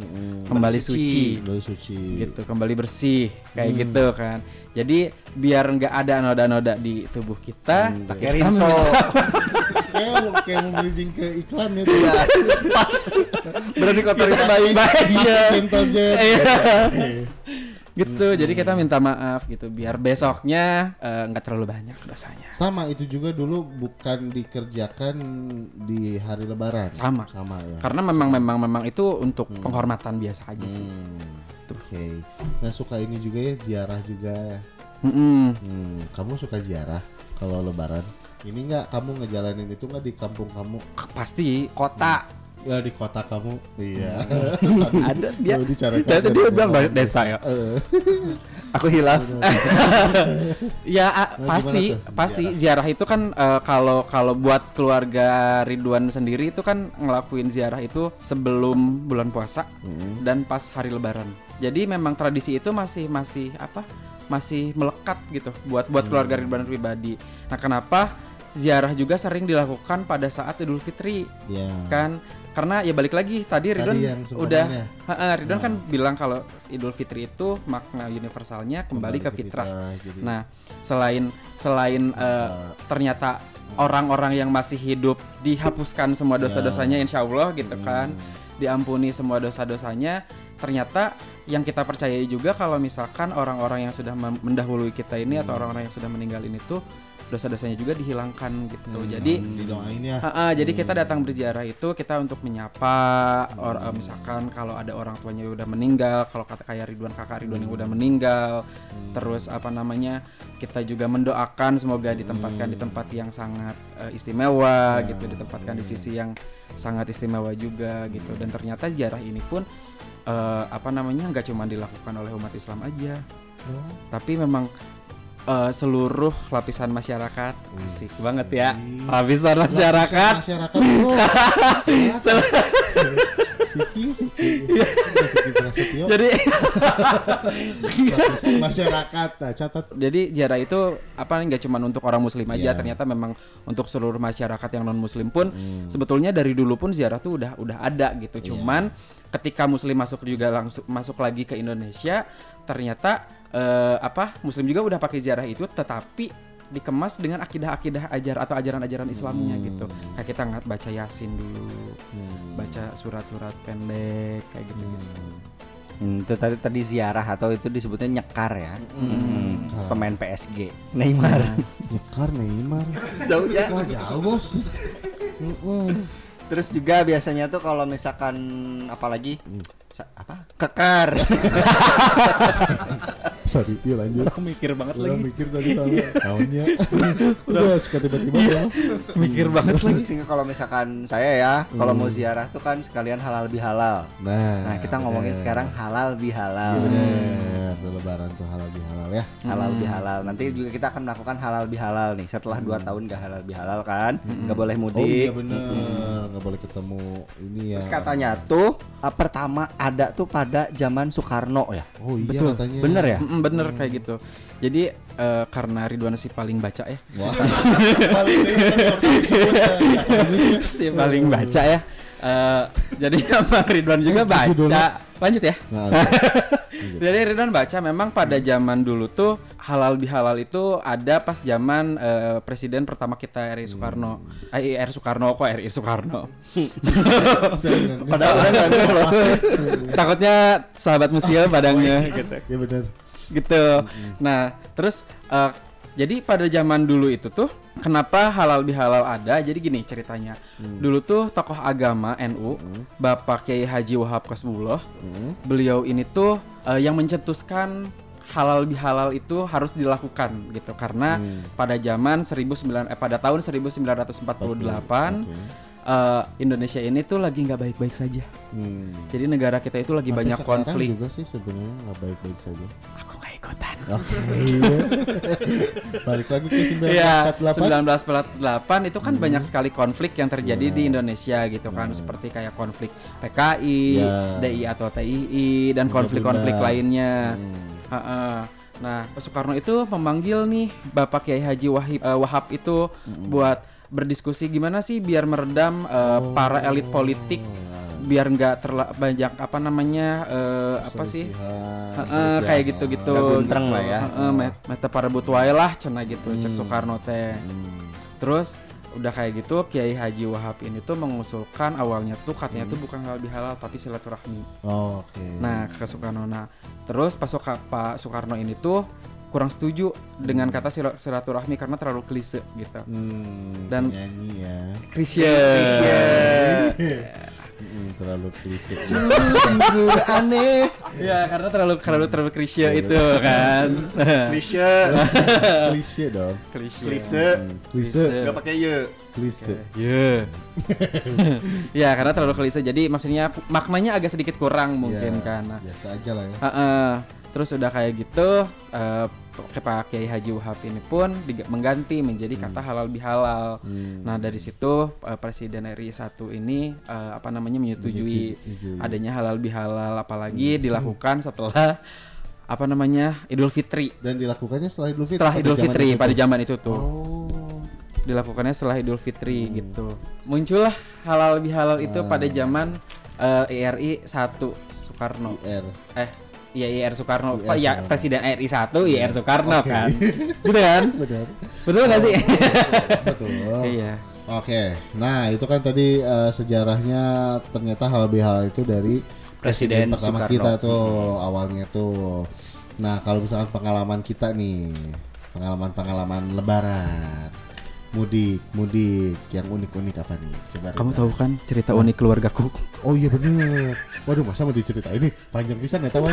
[SPEAKER 3] kembali suci,
[SPEAKER 2] Dari suci.
[SPEAKER 3] gitu kembali bersih kayak gitu kan jadi biar nggak ada noda-noda di tubuh kita
[SPEAKER 1] Pakai rinso.
[SPEAKER 2] Kayak mau kayak mau bridging ke iklan ya tuh.
[SPEAKER 1] Pas. Berani kotorin bayi.
[SPEAKER 3] Iya.
[SPEAKER 2] Jet.
[SPEAKER 3] Iya. Gitu jadi kita minta maaf gitu biar besoknya eh, nggak terlalu banyak dosanya
[SPEAKER 2] Sama itu juga dulu bukan dikerjakan di hari lebaran.
[SPEAKER 3] Sama.
[SPEAKER 2] Sama ya.
[SPEAKER 3] karena memang memang memang itu untuk penghormatan biasa aja sih
[SPEAKER 2] Hmm. Oke. Nah suka ini juga ya ziarah juga.
[SPEAKER 3] Mm-mm.
[SPEAKER 2] Hmm, kamu suka ziarah kalau lebaran? Ini nggak kamu ngejalanin itu nggak di kampung kamu?
[SPEAKER 3] pasti
[SPEAKER 1] Kota.
[SPEAKER 2] Ya di kota kamu? Iya.
[SPEAKER 3] ada dia Tadi dia
[SPEAKER 2] dari
[SPEAKER 3] bilang banyak desa ya.
[SPEAKER 1] Aku hilaf.
[SPEAKER 3] ya ah,
[SPEAKER 2] Nah,
[SPEAKER 3] pasti pasti. Ziarah. Itu kan eh, kalau kalau buat keluarga Ridwan sendiri itu kan ngelakuin ziarah itu sebelum bulan puasa dan pas hari lebaran. Jadi memang tradisi itu masih masih apa masih melekat gitu buat buat keluarga Ridwan pribadi. Nah kenapa ziarah juga sering dilakukan pada saat Idul Fitri?
[SPEAKER 2] Ya.
[SPEAKER 3] kan karena ya balik lagi tadi Ridwan
[SPEAKER 2] sungkeman
[SPEAKER 3] udah
[SPEAKER 2] ya?
[SPEAKER 3] Ha-ha, Ridwan kan bilang kalau Idul Fitri itu makna universalnya kembali, ke fitrah.
[SPEAKER 2] jadi-
[SPEAKER 3] Nah, selain selain eh, ternyata orang-orang yang masih hidup dihapuskan semua dosa-dosanya insya Allah gitu kan, diampuni semua dosa-dosanya. ternyata yang kita percayai juga kalau misalkan orang-orang yang sudah mendahului kita ini atau orang-orang yang sudah meninggal ini tuh dosa-dosanya juga dihilangkan gitu. Jadi
[SPEAKER 2] didoain ya.
[SPEAKER 3] Ha-ha, jadi kita datang berziarah itu kita untuk menyapa or, eh, misalkan kalau ada orang tuanya udah meninggal, kalau kata kayak Ridwan kakak Ridwan yang udah meninggal, terus apa namanya kita juga mendoakan semoga ditempatkan di tempat yang sangat eh, istimewa gitu, ditempatkan di sisi yang sangat istimewa juga gitu. Dan ternyata ziarah ini pun eh, apa namanya nggak cuma dilakukan oleh umat Islam aja, tapi memang eh, seluruh lapisan masyarakat. Asik banget ya. Lapisan masyarakat.
[SPEAKER 2] Masyarakat. Bro.
[SPEAKER 3] Sel-
[SPEAKER 2] Vicky, Vicky. Vicky Prasetyo.
[SPEAKER 3] jadi
[SPEAKER 2] masyarakat nah, catat
[SPEAKER 3] jadi ziarah itu apa nggak cuma untuk orang muslim aja
[SPEAKER 2] Iya.
[SPEAKER 3] ternyata memang untuk seluruh masyarakat yang non muslim pun sebetulnya dari dulu pun ziarah tuh udah udah ada gitu cuman ketika muslim masuk juga langsung masuk lagi ke Indonesia ternyata eh, apa muslim juga udah pakai ziarah itu tetapi dikemas dengan akidah-akidah ajar atau ajaran-ajaran Islamnya gitu. Kayak kita nggak baca Yasin dulu, baca surat-surat pendek kayak gitu.
[SPEAKER 1] Hmm, itu tadi tadi ziarah atau itu disebutnya nyekar ya. Hmm, Pemain PSG Neymar.
[SPEAKER 2] Nyekar Neymar
[SPEAKER 1] Jauh ya.
[SPEAKER 2] Wah jauh bos.
[SPEAKER 1] Terus juga biasanya tuh kalau misalkan apalagi sa- apa? Kekar.
[SPEAKER 2] Sorry dia lanjut
[SPEAKER 3] Aku mikir banget
[SPEAKER 2] Udah
[SPEAKER 3] lagi.
[SPEAKER 2] mikir tadi soalnya tahunnya Udah suka tiba-tiba ya
[SPEAKER 3] Mikir banget lagi.
[SPEAKER 1] Kalau misalkan saya ya, kalau mau ziarah tuh kan sekalian halal bihalal.
[SPEAKER 2] Nah
[SPEAKER 1] Nah, kita ngomongin
[SPEAKER 2] bener.
[SPEAKER 1] sekarang halal bihalal.
[SPEAKER 2] Iya bener Udah lebaran tuh halal bihalal ya
[SPEAKER 1] halal bihalal. Nanti juga kita akan melakukan halal bihalal nih. Setelah dua tahun gak halal bihalal kan, nggak boleh
[SPEAKER 2] Oh
[SPEAKER 1] mudik.
[SPEAKER 2] iya bener Nggak boleh ketemu ini ya
[SPEAKER 1] Terus katanya tuh ah, pertama ada tuh pada zaman Soekarno ya.
[SPEAKER 2] Oh iya
[SPEAKER 3] Betul.
[SPEAKER 2] katanya
[SPEAKER 1] Bener ya?
[SPEAKER 3] Mm, bener kayak gitu. Jadi eh, karena Ridwan si paling baca ya,
[SPEAKER 2] Wah Paling ya.
[SPEAKER 3] si paling baca ya. Eh, jadi sama Ridwan juga baca. Lanjut ya.
[SPEAKER 2] Ada.
[SPEAKER 3] Jadi Ridwan baca memang pada zaman dulu tuh halal bihalal itu ada pas zaman eh, presiden pertama kita RI Soekarno. Eh, RI Soekarno kok RI Soekarno.
[SPEAKER 1] Padahal.
[SPEAKER 3] Takutnya sahabat museum padangnya gitu.
[SPEAKER 2] Iya bener
[SPEAKER 3] gitu. Nah, terus eh, jadi pada zaman dulu itu tuh kenapa halal bihalal ada? Jadi gini ceritanya. Dulu tuh tokoh agama NU, Bapak Kiai Haji Wahab Kasbullah, beliau ini tuh eh, yang mencetuskan halal bihalal itu harus dilakukan gitu. Karena pada zaman 19 eh, pada tahun 1948 eh, Indonesia ini tuh lagi nggak baik-baik saja.
[SPEAKER 2] Hmm.
[SPEAKER 3] Jadi negara kita itu lagi
[SPEAKER 2] Sampai
[SPEAKER 3] banyak konflik.
[SPEAKER 2] juga sih sebenarnya nggak baik-baik saja.
[SPEAKER 3] Aku nggak ikutan.
[SPEAKER 2] Oke. iya. Balik lagi ke
[SPEAKER 3] Iya,
[SPEAKER 2] 1948.
[SPEAKER 3] 1948 itu kan banyak sekali konflik yang terjadi di Indonesia gitu kan, seperti kayak konflik PKI,
[SPEAKER 2] Ya.
[SPEAKER 3] DI atau TII dan konflik-konflik lainnya. Ha-ha. Nah, Soekarno itu memanggil nih Bapak Kiai Haji Wahib, eh, Wahab itu buat berdiskusi gimana sih biar meredam eh, para elit politik biar nggak terlalu banyak apa namanya eh, apa sih?
[SPEAKER 2] Selisihan.
[SPEAKER 3] kayak gitu-gitu.
[SPEAKER 1] Nggak guntreng lah ya.
[SPEAKER 3] Heeh, met- meta parebut wae lah cenah gitu cek Soekarno teh. Terus udah kayak gitu Kiai Haji Wahab ini tuh mengusulkan awalnya tuh katanya tuh bukan halal bihalal tapi silaturahmi.
[SPEAKER 2] Oh, Oke.
[SPEAKER 3] nah ke Soekarno. Nah terus pas Pak Soekarno ini tuh kurang setuju dengan kata sila- silaturahmi karena terlalu klise gitu
[SPEAKER 2] Hmm,
[SPEAKER 3] Dan-
[SPEAKER 2] nyanyi ya.
[SPEAKER 3] Krisya
[SPEAKER 2] Hmm, terlalu klise.
[SPEAKER 1] Sungguh aneh.
[SPEAKER 3] ya karena terlalu terlalu terlalu krisya itu kan
[SPEAKER 1] Klise.
[SPEAKER 2] klise dong.
[SPEAKER 3] klise
[SPEAKER 1] Klise.
[SPEAKER 2] Hmm, klise.
[SPEAKER 1] Gak pakai ye.
[SPEAKER 2] Klise.
[SPEAKER 3] Ya. ya karena terlalu klise jadi maksudnya maknanya agak sedikit kurang mungkin
[SPEAKER 2] Ya,
[SPEAKER 3] kan.
[SPEAKER 2] Biasa aja lah ya.
[SPEAKER 3] Heeh. Terus udah kayak gitu eh, Pak Kiai Haji Wahab ini pun mengganti menjadi kata halal bihalal. Nah dari situ eh, Presiden RI 1 ini eh, apa namanya menyetujui
[SPEAKER 2] Menyetujui.
[SPEAKER 3] adanya halal bihalal apalagi dilakukan setelah apa namanya Idul Fitri.
[SPEAKER 2] Dan dilakukannya setelah Idul Fitri.
[SPEAKER 3] Setelah Idul Fitri pada zaman itu tuh.
[SPEAKER 2] Oh.
[SPEAKER 3] dilakukannya setelah Idul Fitri gitu. Muncullah halal bihalal itu pada zaman eh, IRI 1 Soekarno.
[SPEAKER 2] IR.
[SPEAKER 3] Eh, IR Soekarno.
[SPEAKER 2] IR
[SPEAKER 3] Pak ya. Presiden RI 1 IR Soekarno
[SPEAKER 2] Oke.
[SPEAKER 3] kan. gitu kan?
[SPEAKER 2] Benar.
[SPEAKER 3] Betul gak sih?
[SPEAKER 2] Betul.
[SPEAKER 3] Iya.
[SPEAKER 2] Oke, nah itu kan tadi eh, sejarahnya ternyata hal bihal itu dari
[SPEAKER 1] Presiden
[SPEAKER 2] pertama
[SPEAKER 1] Soekarno.
[SPEAKER 2] kita tuh awalnya tuh. Nah kalau misalkan pengalaman kita nih, pengalaman-pengalaman Lebaran, mudik, mudik, yang unik-unik apa nih? Coba
[SPEAKER 3] Kamu tahu kan cerita unik keluargaku?
[SPEAKER 2] Oh iya bener. Waduh masa mau diceritain ini panjang pisan ya teman.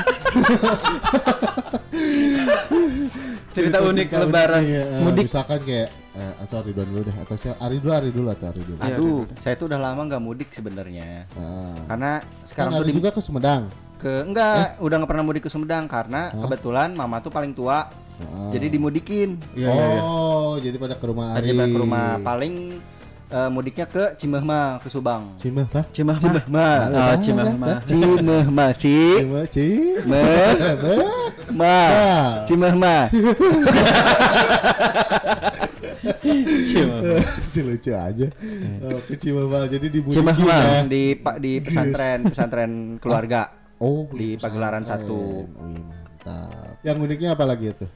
[SPEAKER 3] Cerita unik Lebaran,
[SPEAKER 2] iya, eh,
[SPEAKER 3] mudik.
[SPEAKER 2] Misalkan kayak eh, atau Ridwan dulu deh atau siapa? Ari dulu, Ari dulu atau Ari dulu.
[SPEAKER 3] Iya,
[SPEAKER 1] Aduh, saya tuh udah lama nggak mudik sebenarnya.
[SPEAKER 2] Ah.
[SPEAKER 1] Karena
[SPEAKER 2] Kan
[SPEAKER 1] sekarang tuh
[SPEAKER 2] Ari
[SPEAKER 1] di
[SPEAKER 2] juga ke Sumedang.
[SPEAKER 1] ke enggak udah nggak pernah mudik ke Sumedang karena kebetulan mama tuh paling tua.
[SPEAKER 2] Ah.
[SPEAKER 1] Jadi dimudikin.
[SPEAKER 2] oh, jadi pada ke rumah Ari.
[SPEAKER 1] Tadi ke rumah paling eh, mudiknya ke Cimehma ke Subang.
[SPEAKER 2] Cimah, Pak.
[SPEAKER 3] Cimah
[SPEAKER 1] Cimehma.
[SPEAKER 3] Oh, Cimahma.
[SPEAKER 1] Cimehma, Ci.
[SPEAKER 2] Cimah, Ci.
[SPEAKER 1] Meh, ma. Cimehma.
[SPEAKER 3] Cimahma.
[SPEAKER 2] si lucu aja. Oh, ke Cimahma. Jadi di Budi
[SPEAKER 3] Cimahma.
[SPEAKER 2] ya.
[SPEAKER 1] di pak di pesantren pesantren keluarga.
[SPEAKER 2] Oh,
[SPEAKER 1] Di Pagelaran satu.
[SPEAKER 2] Wih, mantap. Yang uniknya apa lagi itu?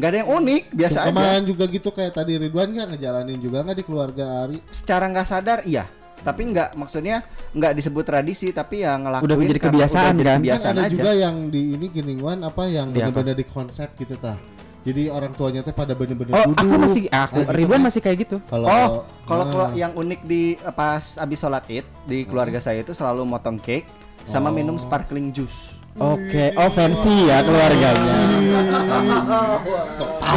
[SPEAKER 1] Nggak ada yang unik, biasa aja.
[SPEAKER 2] Kemarin juga gitu kayak tadi Ridwan nggak ngejalanin juga nggak di keluarga Ari?
[SPEAKER 1] Secara nggak sadar iya, tapi nggak maksudnya nggak disebut tradisi tapi ya ngelakuin
[SPEAKER 3] Udah menjadi kebiasaan,
[SPEAKER 1] udah
[SPEAKER 3] kan?
[SPEAKER 1] kebiasaan
[SPEAKER 2] kan ada
[SPEAKER 1] aja.
[SPEAKER 2] juga yang di ini gini Wan apa yang
[SPEAKER 3] Di apa?
[SPEAKER 2] bener-bener di konsep gitu tah. Jadi orang tuanya teh pada bener-bener
[SPEAKER 3] Oh,
[SPEAKER 2] duduk.
[SPEAKER 3] aku masih aku
[SPEAKER 2] Nah, gitu
[SPEAKER 3] Ridwan
[SPEAKER 2] kan.
[SPEAKER 3] masih kayak gitu.
[SPEAKER 2] Kalau
[SPEAKER 1] Oh, kalau
[SPEAKER 2] nah,
[SPEAKER 1] yang unik di pas abis sholat id di keluarga saya itu selalu motong cake sama
[SPEAKER 2] Oh.
[SPEAKER 1] minum sparkling juice
[SPEAKER 3] Oke, oh fancy ya keluarganya.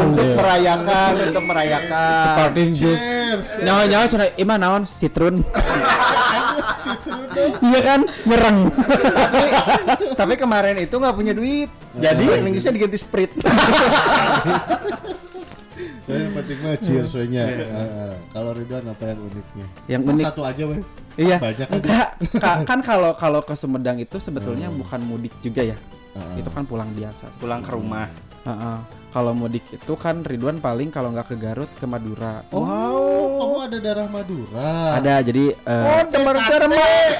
[SPEAKER 1] untuk merayakan untuk merayakan.
[SPEAKER 3] Sparkling juice. Nyawa-nyawa cina ima naon? Citrun. Iya kan? Nyerang.
[SPEAKER 1] tapi, tapi kemarin itu nggak punya duit. Jadi? Juice-nya diganti sprite
[SPEAKER 2] Ya, yang penting mah cheers we nya. Eh, Kalau Ridwan apa yang uniknya?
[SPEAKER 3] Yang unik.
[SPEAKER 2] Satu aja weh.
[SPEAKER 3] Iya.
[SPEAKER 2] Banyak kan.
[SPEAKER 3] Enggak, ka- kan kalau kalau ke Sumedang itu sebetulnya bukan mudik juga ya.
[SPEAKER 2] Heeh.
[SPEAKER 3] Itu kan pulang biasa.
[SPEAKER 1] pulang ke rumah
[SPEAKER 3] Heeh. Kalau mudik itu kan Ridwan paling kalau nggak ke Garut ke Madura.
[SPEAKER 2] Oh, kamu ada darah Madura.
[SPEAKER 3] Ada jadi eh,
[SPEAKER 1] teman
[SPEAKER 2] sate.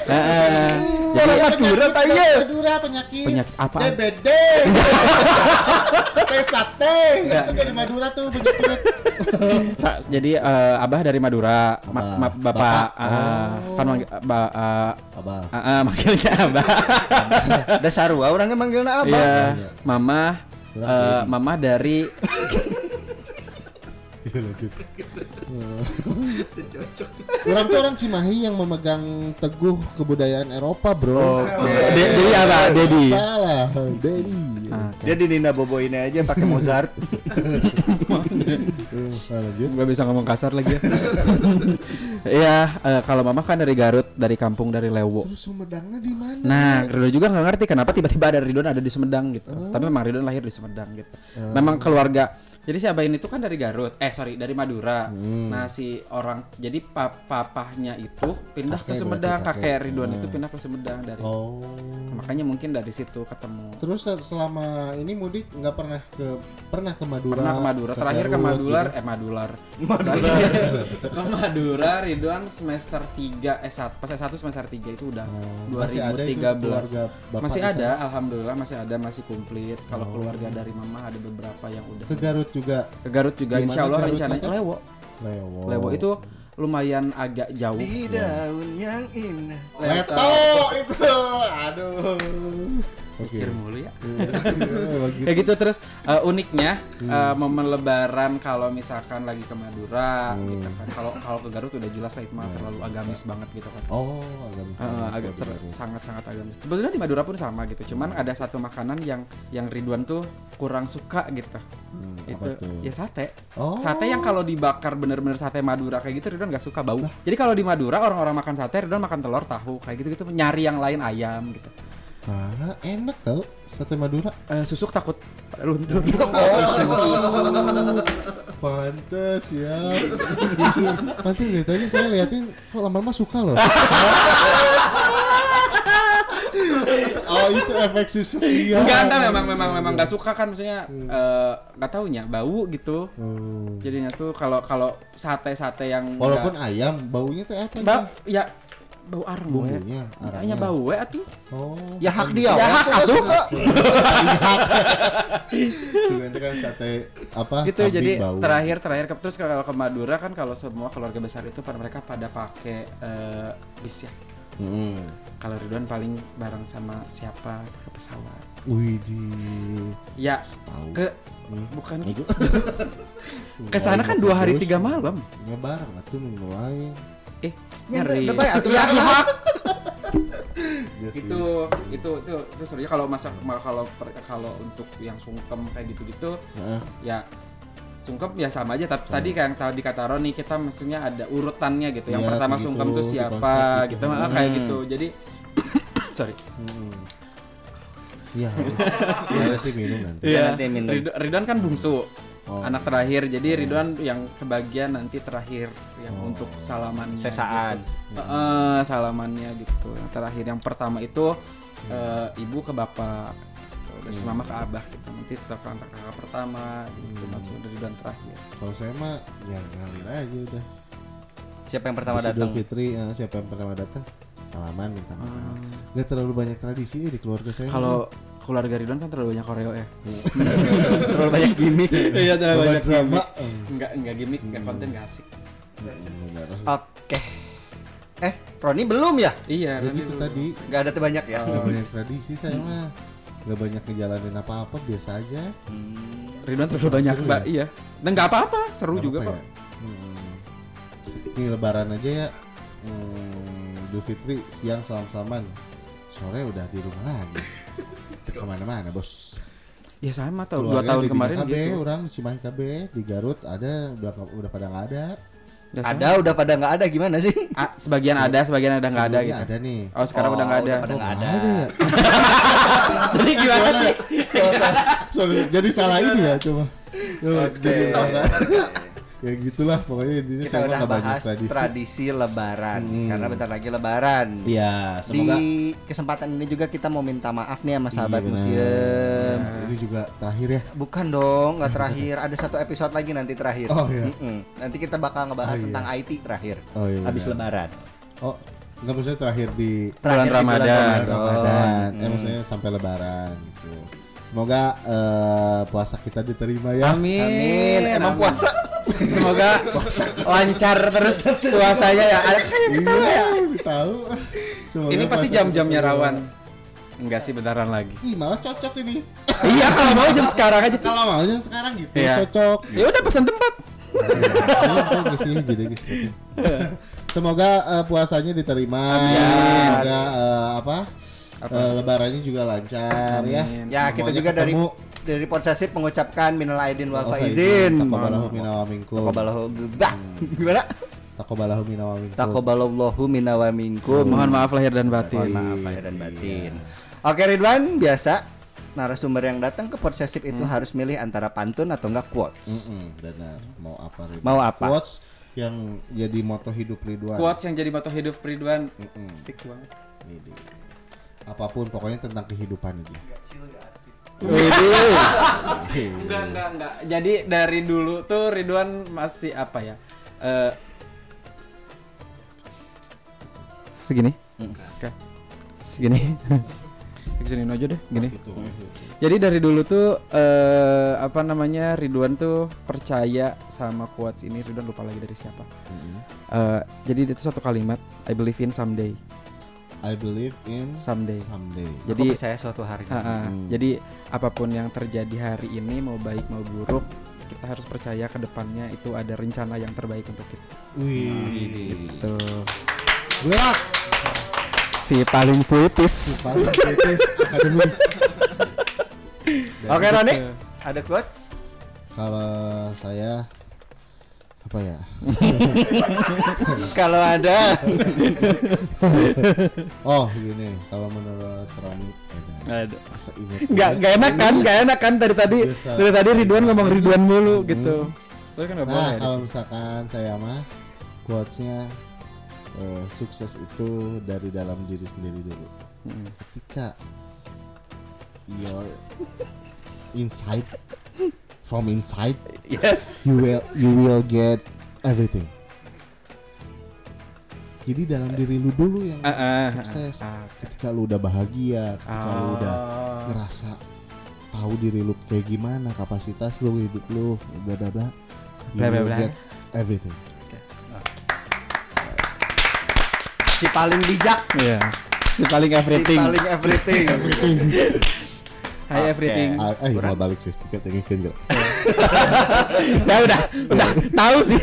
[SPEAKER 3] eh, jadi
[SPEAKER 1] Orang Madura tak iya
[SPEAKER 2] Madura penyakit.
[SPEAKER 3] Penyakit apaan?
[SPEAKER 2] DBD. Teh sate. Itu dari Madura tuh penyakit.
[SPEAKER 3] sa- jadi eh, abah dari Madura, Ma-
[SPEAKER 2] Abah.
[SPEAKER 3] ma- bapak,
[SPEAKER 2] Bapak.
[SPEAKER 3] eh, kan manggil, ba, eh,
[SPEAKER 2] Abah.
[SPEAKER 3] eh, eh, manggilnya abah.
[SPEAKER 1] dasar wa orangnya manggilnya apa
[SPEAKER 3] Iya, mama, Eh,
[SPEAKER 2] jadi.
[SPEAKER 3] dari
[SPEAKER 2] Iya lanjut. Orang tuh orang Cimahi yang memegang teguh kebudayaan Eropa, bro.
[SPEAKER 3] De- jadi apa? Dedi.
[SPEAKER 2] Salah, Dedi.
[SPEAKER 1] Dia di Nina Bobo ini aja pakai Mozart
[SPEAKER 2] lanjut.
[SPEAKER 3] Gak bisa ngomong kasar lagi ya. Iya, eh, kalau mama kan dari Garut, dari kampung dari Lewo.
[SPEAKER 2] Terus Sumedangnya di mana?
[SPEAKER 3] Nah, Ridwan juga nggak ngerti kenapa tiba-tiba ada Ridwan ada di Sumedang gitu. Tapi memang Ridwan lahir di Sumedang gitu. Memang keluarga. Jadi si Abah ini tuh kan dari Garut, eh sorry dari Madura. Nah si orang jadi pap papahnya itu pindah ke
[SPEAKER 2] Kakek
[SPEAKER 3] Sumedang,
[SPEAKER 2] berarti, kakek.
[SPEAKER 3] kakek Ridwan itu pindah ke Sumedang dari.
[SPEAKER 2] Oh.
[SPEAKER 3] Makanya mungkin dari situ ketemu.
[SPEAKER 2] Terus se- selama ini mudik nggak pernah ke pernah ke Madura?
[SPEAKER 3] Pernah ke Madura, terakhir ke Madular,
[SPEAKER 2] gitu?
[SPEAKER 3] eh Madular. ke Madura Ridwan semester 3 S1, pas S1 semester 3 itu udah
[SPEAKER 2] Oh, masih ada itu
[SPEAKER 3] 2013.
[SPEAKER 2] keluarga bapak
[SPEAKER 3] Masih ada,
[SPEAKER 2] sana? Oh.
[SPEAKER 3] alhamdulillah masih ada, masih komplit. Kalau keluarga dari mama ada beberapa yang udah
[SPEAKER 2] Ke Garut juga.
[SPEAKER 3] ke Garut juga
[SPEAKER 2] Di
[SPEAKER 3] insya Allah
[SPEAKER 2] Garut
[SPEAKER 3] rencananya? Lewo.
[SPEAKER 2] Lewo.
[SPEAKER 3] Lewo itu lumayan agak jauh.
[SPEAKER 1] di daun yang indah
[SPEAKER 2] Leto itu. Aduh.
[SPEAKER 3] Pikir mulu ya.
[SPEAKER 2] Begitu.
[SPEAKER 3] Kayak gitu terus eh, uniknya
[SPEAKER 2] Hmm.
[SPEAKER 3] eh, momen lebaran kalau misalkan lagi ke Madura
[SPEAKER 2] Hmm.
[SPEAKER 3] gitu kan. Kalau kalau ke Garut udah jelas lah itu mah terlalu agamis banget gitu kan.
[SPEAKER 2] Oh, agak bisa.
[SPEAKER 3] Eh, agak ter- sangat-sangat agamis. Sebetulnya di Madura pun sama gitu. Cuman ada satu makanan yang yang Ridwan tuh kurang suka gitu.
[SPEAKER 2] Hmm,
[SPEAKER 3] itu ya sate.
[SPEAKER 2] Oh.
[SPEAKER 3] Sate yang kalau dibakar bener-bener sate Madura kayak gitu Ridwan gak suka bau. Jadi kalau di Madura orang-orang makan sate Ridwan makan telur tahu kayak gitu-gitu nyari yang lain ayam gitu.
[SPEAKER 2] Ah, enak tau sate Madura.
[SPEAKER 3] Eh, susuk takut pada luntur.
[SPEAKER 2] Pantes ya. Pantes dari tadi saya liatin kok lama-lama suka loh. oh itu efek susu dia.
[SPEAKER 3] Enggak, enggak memang memang memang gak suka kan maksudnya eh, nggak taunya bau gitu.
[SPEAKER 2] Hmm.
[SPEAKER 3] Jadinya tuh kalau kalau sate-sate yang
[SPEAKER 2] Walaupun
[SPEAKER 3] nggak-
[SPEAKER 2] ayam baunya tuh apa?
[SPEAKER 3] ba ya bau arang.
[SPEAKER 2] Bumbunya, arangnya.
[SPEAKER 3] Bau we atuh.
[SPEAKER 2] Oh.
[SPEAKER 1] ya hak dia
[SPEAKER 3] Ya, hak
[SPEAKER 1] Aku
[SPEAKER 3] atuh.
[SPEAKER 2] itu kan sate apa?
[SPEAKER 3] gitu
[SPEAKER 2] kambing
[SPEAKER 3] jadi
[SPEAKER 2] bau.
[SPEAKER 3] terakhir terakhir ke, terus kalau ke Madura kan kalau semua keluarga besar itu pada mereka pada pakai eh, bis ya
[SPEAKER 2] Mm.
[SPEAKER 3] Kalau Ridwan paling bareng sama siapa ke pesawat.
[SPEAKER 2] Wih di
[SPEAKER 3] Ya
[SPEAKER 2] tahu.
[SPEAKER 3] ke
[SPEAKER 2] Hmm.
[SPEAKER 3] bukan
[SPEAKER 2] Itu.
[SPEAKER 3] ke sana kan dua hari tiga malam.
[SPEAKER 2] Nggak bareng atuh.
[SPEAKER 3] Eh
[SPEAKER 1] Ya,
[SPEAKER 3] ngeri.
[SPEAKER 1] baik, atuh
[SPEAKER 3] Iya,
[SPEAKER 1] ya.
[SPEAKER 3] iya.
[SPEAKER 2] Iya sih.
[SPEAKER 3] itu itu itu itu serunya kalau masa kalau kalau untuk yang sungkem kayak gitu-gitu
[SPEAKER 2] Heeh.
[SPEAKER 3] ya sungkem ya sama aja tapi tadi kan tadi kata Roni kita mestinya ada urutannya gitu yang
[SPEAKER 2] Iya,
[SPEAKER 3] pertama sungkem
[SPEAKER 2] gitu,
[SPEAKER 3] tuh siapa gitu,
[SPEAKER 2] gitu.
[SPEAKER 3] Ah, kayak
[SPEAKER 1] Hmm.
[SPEAKER 3] gitu jadi sorry
[SPEAKER 2] Hmm. Iya harus. Iya nanti minum nanti.
[SPEAKER 1] Iya, nanti minum.
[SPEAKER 3] Ridwan, Ridwan kan bungsu
[SPEAKER 2] Oh.
[SPEAKER 3] anak terakhir jadi Ridwan yang kebagian nanti terakhir yang
[SPEAKER 2] Oh.
[SPEAKER 3] untuk salaman
[SPEAKER 1] Sesaan.
[SPEAKER 3] salamannya gitu yang terakhir yang pertama itu eh, ibu ke bapak dari
[SPEAKER 2] Hmm.
[SPEAKER 3] mama ke abah gitu nanti setelah kakak kakak pertama gitu langsung dari Ridwan terakhir
[SPEAKER 2] Kalau saya mah ya ngalir aja udah.
[SPEAKER 1] Siapa yang pertama datang?
[SPEAKER 2] Fitri eh, siapa yang pertama datang? Salaman minta maaf. Gak terlalu banyak tradisi di keluarga saya.
[SPEAKER 3] kalau keluarga Ridwan kan terlalu banyak koreo ya
[SPEAKER 1] Terlalu banyak gimmick.
[SPEAKER 3] iya terlalu banyak
[SPEAKER 2] drama.
[SPEAKER 3] gimmick enggak enggak gimmick enggak konten enggak asik
[SPEAKER 2] Benar.
[SPEAKER 1] Oke. Eh, Roni belum ya?
[SPEAKER 3] iya
[SPEAKER 2] Ya gitu tadi.
[SPEAKER 1] Gak ada banyak ya?
[SPEAKER 2] Gak banyak tradisi saya mah. Gak banyak ngejalanin apa-apa biasa aja.
[SPEAKER 1] Hmm.
[SPEAKER 3] Ridwan terlalu banyak mbak
[SPEAKER 2] ya?
[SPEAKER 3] iya dan nggak apa-apa seru
[SPEAKER 2] Nggak
[SPEAKER 3] juga kok
[SPEAKER 2] ya? Hmm. Nih lebaran aja ya. Hmm, Idul Fitri siang salam-salaman. Sore udah di rumah lagi. Ke mana-mana bos.
[SPEAKER 3] ya sama tau dua tahun
[SPEAKER 2] di
[SPEAKER 3] kemarin
[SPEAKER 2] KB,
[SPEAKER 3] gitu
[SPEAKER 2] orang Cimahi KB di Garut ada udah udah pada nggak ada.
[SPEAKER 3] Sama.
[SPEAKER 1] Ada udah pada nggak ada gimana sih?
[SPEAKER 3] Ah, sebagian ada sebagian ada nggak ada gitu
[SPEAKER 2] Ada nih.
[SPEAKER 3] oh sekarang
[SPEAKER 1] Oh,
[SPEAKER 3] udah nggak ada
[SPEAKER 1] udah pada nggak ada.
[SPEAKER 2] ya?
[SPEAKER 3] jadi gimana sih
[SPEAKER 2] Sorry, jadi salah ini ya coba. Coba,
[SPEAKER 1] Oke.
[SPEAKER 2] jadi salah. Ya gitulah pokoknya intinya
[SPEAKER 1] Kita udah
[SPEAKER 2] nggak
[SPEAKER 1] bahas
[SPEAKER 2] tradisi.
[SPEAKER 1] tradisi lebaran
[SPEAKER 2] Hmm.
[SPEAKER 1] karena bentar lagi lebaran.
[SPEAKER 2] Iya, semoga
[SPEAKER 1] Di kesempatan ini juga kita mau minta maaf nih sama
[SPEAKER 2] Iya,
[SPEAKER 1] sahabat
[SPEAKER 2] benar.
[SPEAKER 1] museum.
[SPEAKER 2] Nah, ini juga terakhir ya.
[SPEAKER 1] Bukan dong, nggak terakhir. Ada satu episode lagi nanti terakhir.
[SPEAKER 2] Oh, iya.
[SPEAKER 1] Nanti kita bakal ngebahas
[SPEAKER 2] Oh, iya.
[SPEAKER 1] tentang IT terakhir.
[SPEAKER 2] Oh iya.
[SPEAKER 1] Habis lebaran.
[SPEAKER 2] Oh, enggak maksudnya terakhir di
[SPEAKER 1] Terakhir di
[SPEAKER 3] Ramadan.
[SPEAKER 2] bulan
[SPEAKER 1] Ramadan.
[SPEAKER 2] Ramadan. Eh
[SPEAKER 1] Hmm.
[SPEAKER 2] maksudnya sampai lebaran gitu. Semoga eh, puasa kita diterima ya.
[SPEAKER 3] amin
[SPEAKER 1] Amin. Emang
[SPEAKER 3] Amin.
[SPEAKER 1] puasa.
[SPEAKER 3] semoga lancar terus puasanya ya Ada-
[SPEAKER 2] Iya, tahu. Semoga
[SPEAKER 3] ini pasti
[SPEAKER 2] puasa
[SPEAKER 3] jam-jamnya rawan enggak sih bentaran lagi
[SPEAKER 2] Ih, malah cocok ini.
[SPEAKER 3] iya kalau mau jam sekarang aja
[SPEAKER 2] Kalau maunya sekarang gitu,
[SPEAKER 3] Iya.
[SPEAKER 2] cocok.
[SPEAKER 3] ya udah pesan tempat
[SPEAKER 2] Iya, bagus sih, jadi gitu. Semoga eh, puasanya diterima.
[SPEAKER 3] Amin.
[SPEAKER 2] Semoga eh, apa?
[SPEAKER 3] Apa?
[SPEAKER 2] eh, lebarannya juga lancar ya.
[SPEAKER 3] Amin.
[SPEAKER 1] Ya, kita
[SPEAKER 2] Semuanya
[SPEAKER 1] juga dari
[SPEAKER 2] ketemu.
[SPEAKER 1] dari Podsesif mengucapkan minal aidin wal faizin.
[SPEAKER 2] Taqabbalahu minna wa minkum.
[SPEAKER 1] Takobalahu bah. Gimana?
[SPEAKER 2] Taqabbalahu minna wa minkum.
[SPEAKER 1] Takobalallahu minna wa minkum.
[SPEAKER 3] mohon maaf lahir dan
[SPEAKER 1] Mohon
[SPEAKER 3] batin
[SPEAKER 1] maaf lahir dan batin.
[SPEAKER 2] Iya.
[SPEAKER 1] Oke Ridwan, biasa narasumber yang datang ke Podsesif itu harus milih antara pantun atau enggak quotes.
[SPEAKER 2] Mm-mm, benar. Mau apa Ridwan?
[SPEAKER 1] Mau apa?
[SPEAKER 2] Quotes yang jadi moto hidup Ridwan.
[SPEAKER 3] quotes yang jadi moto hidup Ridwan
[SPEAKER 2] Mm-mm.
[SPEAKER 3] asik banget
[SPEAKER 2] Ini. Apa pun pokoknya tentang kehidupan aja.
[SPEAKER 3] Enggak, enggak, enggak. Jadi dari dulu tuh Ridwan masih apa ya? Eh segini? Oke. Segini. Segini aja deh, gini.
[SPEAKER 2] Gitu.
[SPEAKER 3] Jadi dari dulu tuh eh apa namanya Ridwan tuh percaya sama quotes ini Ridwan lupa lagi dari siapa. Eh jadi itu satu kalimat I believe in someday.
[SPEAKER 2] I believe in
[SPEAKER 3] Someday.
[SPEAKER 2] someday.
[SPEAKER 3] Jadi
[SPEAKER 1] Aku percaya suatu hari.
[SPEAKER 3] Ha-ha.
[SPEAKER 2] Hmm.
[SPEAKER 3] Jadi apa pun yang terjadi hari ini mau baik mau buruk kita harus percaya ke depannya itu ada rencana yang terbaik untuk kita.
[SPEAKER 2] Wih.
[SPEAKER 3] Tuh.
[SPEAKER 2] Berat.
[SPEAKER 3] Si paling puitis.
[SPEAKER 2] Pas kritis akademis.
[SPEAKER 1] Oke Roni, ada quotes?
[SPEAKER 2] Kalau saya apa ya?
[SPEAKER 1] Kalau ada.
[SPEAKER 2] Oh gini, kalau menurut Rani ada. Ingat
[SPEAKER 3] Nggak nggak enak kan? Nggak enak kan dari tadi
[SPEAKER 2] Biasa.
[SPEAKER 3] dari tadi Ridwan ngomong Ridwan mulu
[SPEAKER 2] Hmm.
[SPEAKER 3] gitu. Kan
[SPEAKER 2] Nah
[SPEAKER 3] ya di
[SPEAKER 2] kalau misalkan saya mah quotesnya eh, sukses itu dari dalam diri sendiri dulu.
[SPEAKER 3] Mm.
[SPEAKER 2] Ketika your inside from inside
[SPEAKER 1] Yes.
[SPEAKER 2] you will you will get everything. Jadi dalam diri lu dulu yang
[SPEAKER 3] Ah, ah,
[SPEAKER 2] sukses.
[SPEAKER 3] ah, ah.
[SPEAKER 2] Ketika lu udah bahagia, ketika lu udah
[SPEAKER 3] Ah.
[SPEAKER 2] ngerasa tahu diri lu kayak gimana, kapasitas lu, hidup lu, bla bla bla. You
[SPEAKER 3] Bla, bla,
[SPEAKER 2] will
[SPEAKER 3] bla.
[SPEAKER 2] get everything.
[SPEAKER 1] si paling bijak,
[SPEAKER 3] Iya. Si paling everything.
[SPEAKER 1] si paling everything.
[SPEAKER 3] Hi everything.
[SPEAKER 2] Ah, eh mau balik sih stiker tengekeun gak?
[SPEAKER 3] ya udah, udah tahu sih.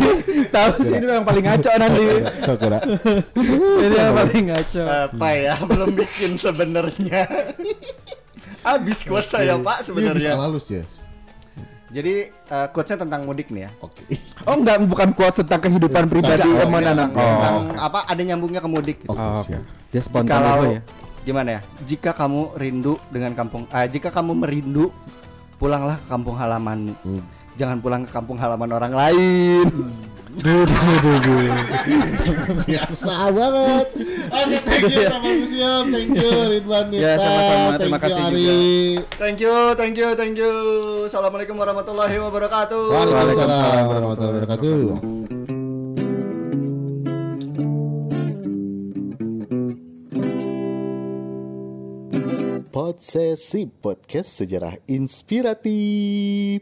[SPEAKER 3] Tahu sih ini yang paling ngaco nanti.
[SPEAKER 2] So kira.
[SPEAKER 3] Ini yang paling ngaco.
[SPEAKER 1] Apa ya? Belum bikin sebenarnya. Habis kuat saya Pak
[SPEAKER 2] bisa
[SPEAKER 1] sebenarnya.
[SPEAKER 2] halus ya.
[SPEAKER 1] Jadi eh, quotes-nya tentang mudik nih ya.
[SPEAKER 2] Oke.
[SPEAKER 3] Oh enggak bukan quotes tentang kehidupan pribadi
[SPEAKER 1] Tentang,
[SPEAKER 3] anak.
[SPEAKER 1] tentang
[SPEAKER 3] Oh.
[SPEAKER 1] apa? Ada nyambungnya ke mudik. Gitu.
[SPEAKER 2] Oke,
[SPEAKER 3] Oh,
[SPEAKER 2] siap.
[SPEAKER 3] Dia spontan
[SPEAKER 1] Kalau
[SPEAKER 3] ya.
[SPEAKER 1] Gimana ya? Jika kamu rindu dengan kampung, ah, jika kamu merindu, pulanglah ke kampung halamanmu.
[SPEAKER 2] Hmm.
[SPEAKER 1] Jangan pulang ke kampung halaman orang lain.
[SPEAKER 3] Duh, duh, duh, duh.
[SPEAKER 2] Biasa banget. Oke, thank you sama Museum. Thank you Ridwan Nita.
[SPEAKER 3] Ya, sama-sama. Terima
[SPEAKER 2] Thank you,
[SPEAKER 3] kasih
[SPEAKER 2] Ari.
[SPEAKER 1] Thank you, thank you, thank you. Assalamualaikum warahmatullahi wabarakatuh.
[SPEAKER 2] Waalaikumsalam warahmatullahi wabarakatuh. Podsesi Podcast Sejarah Inspiratif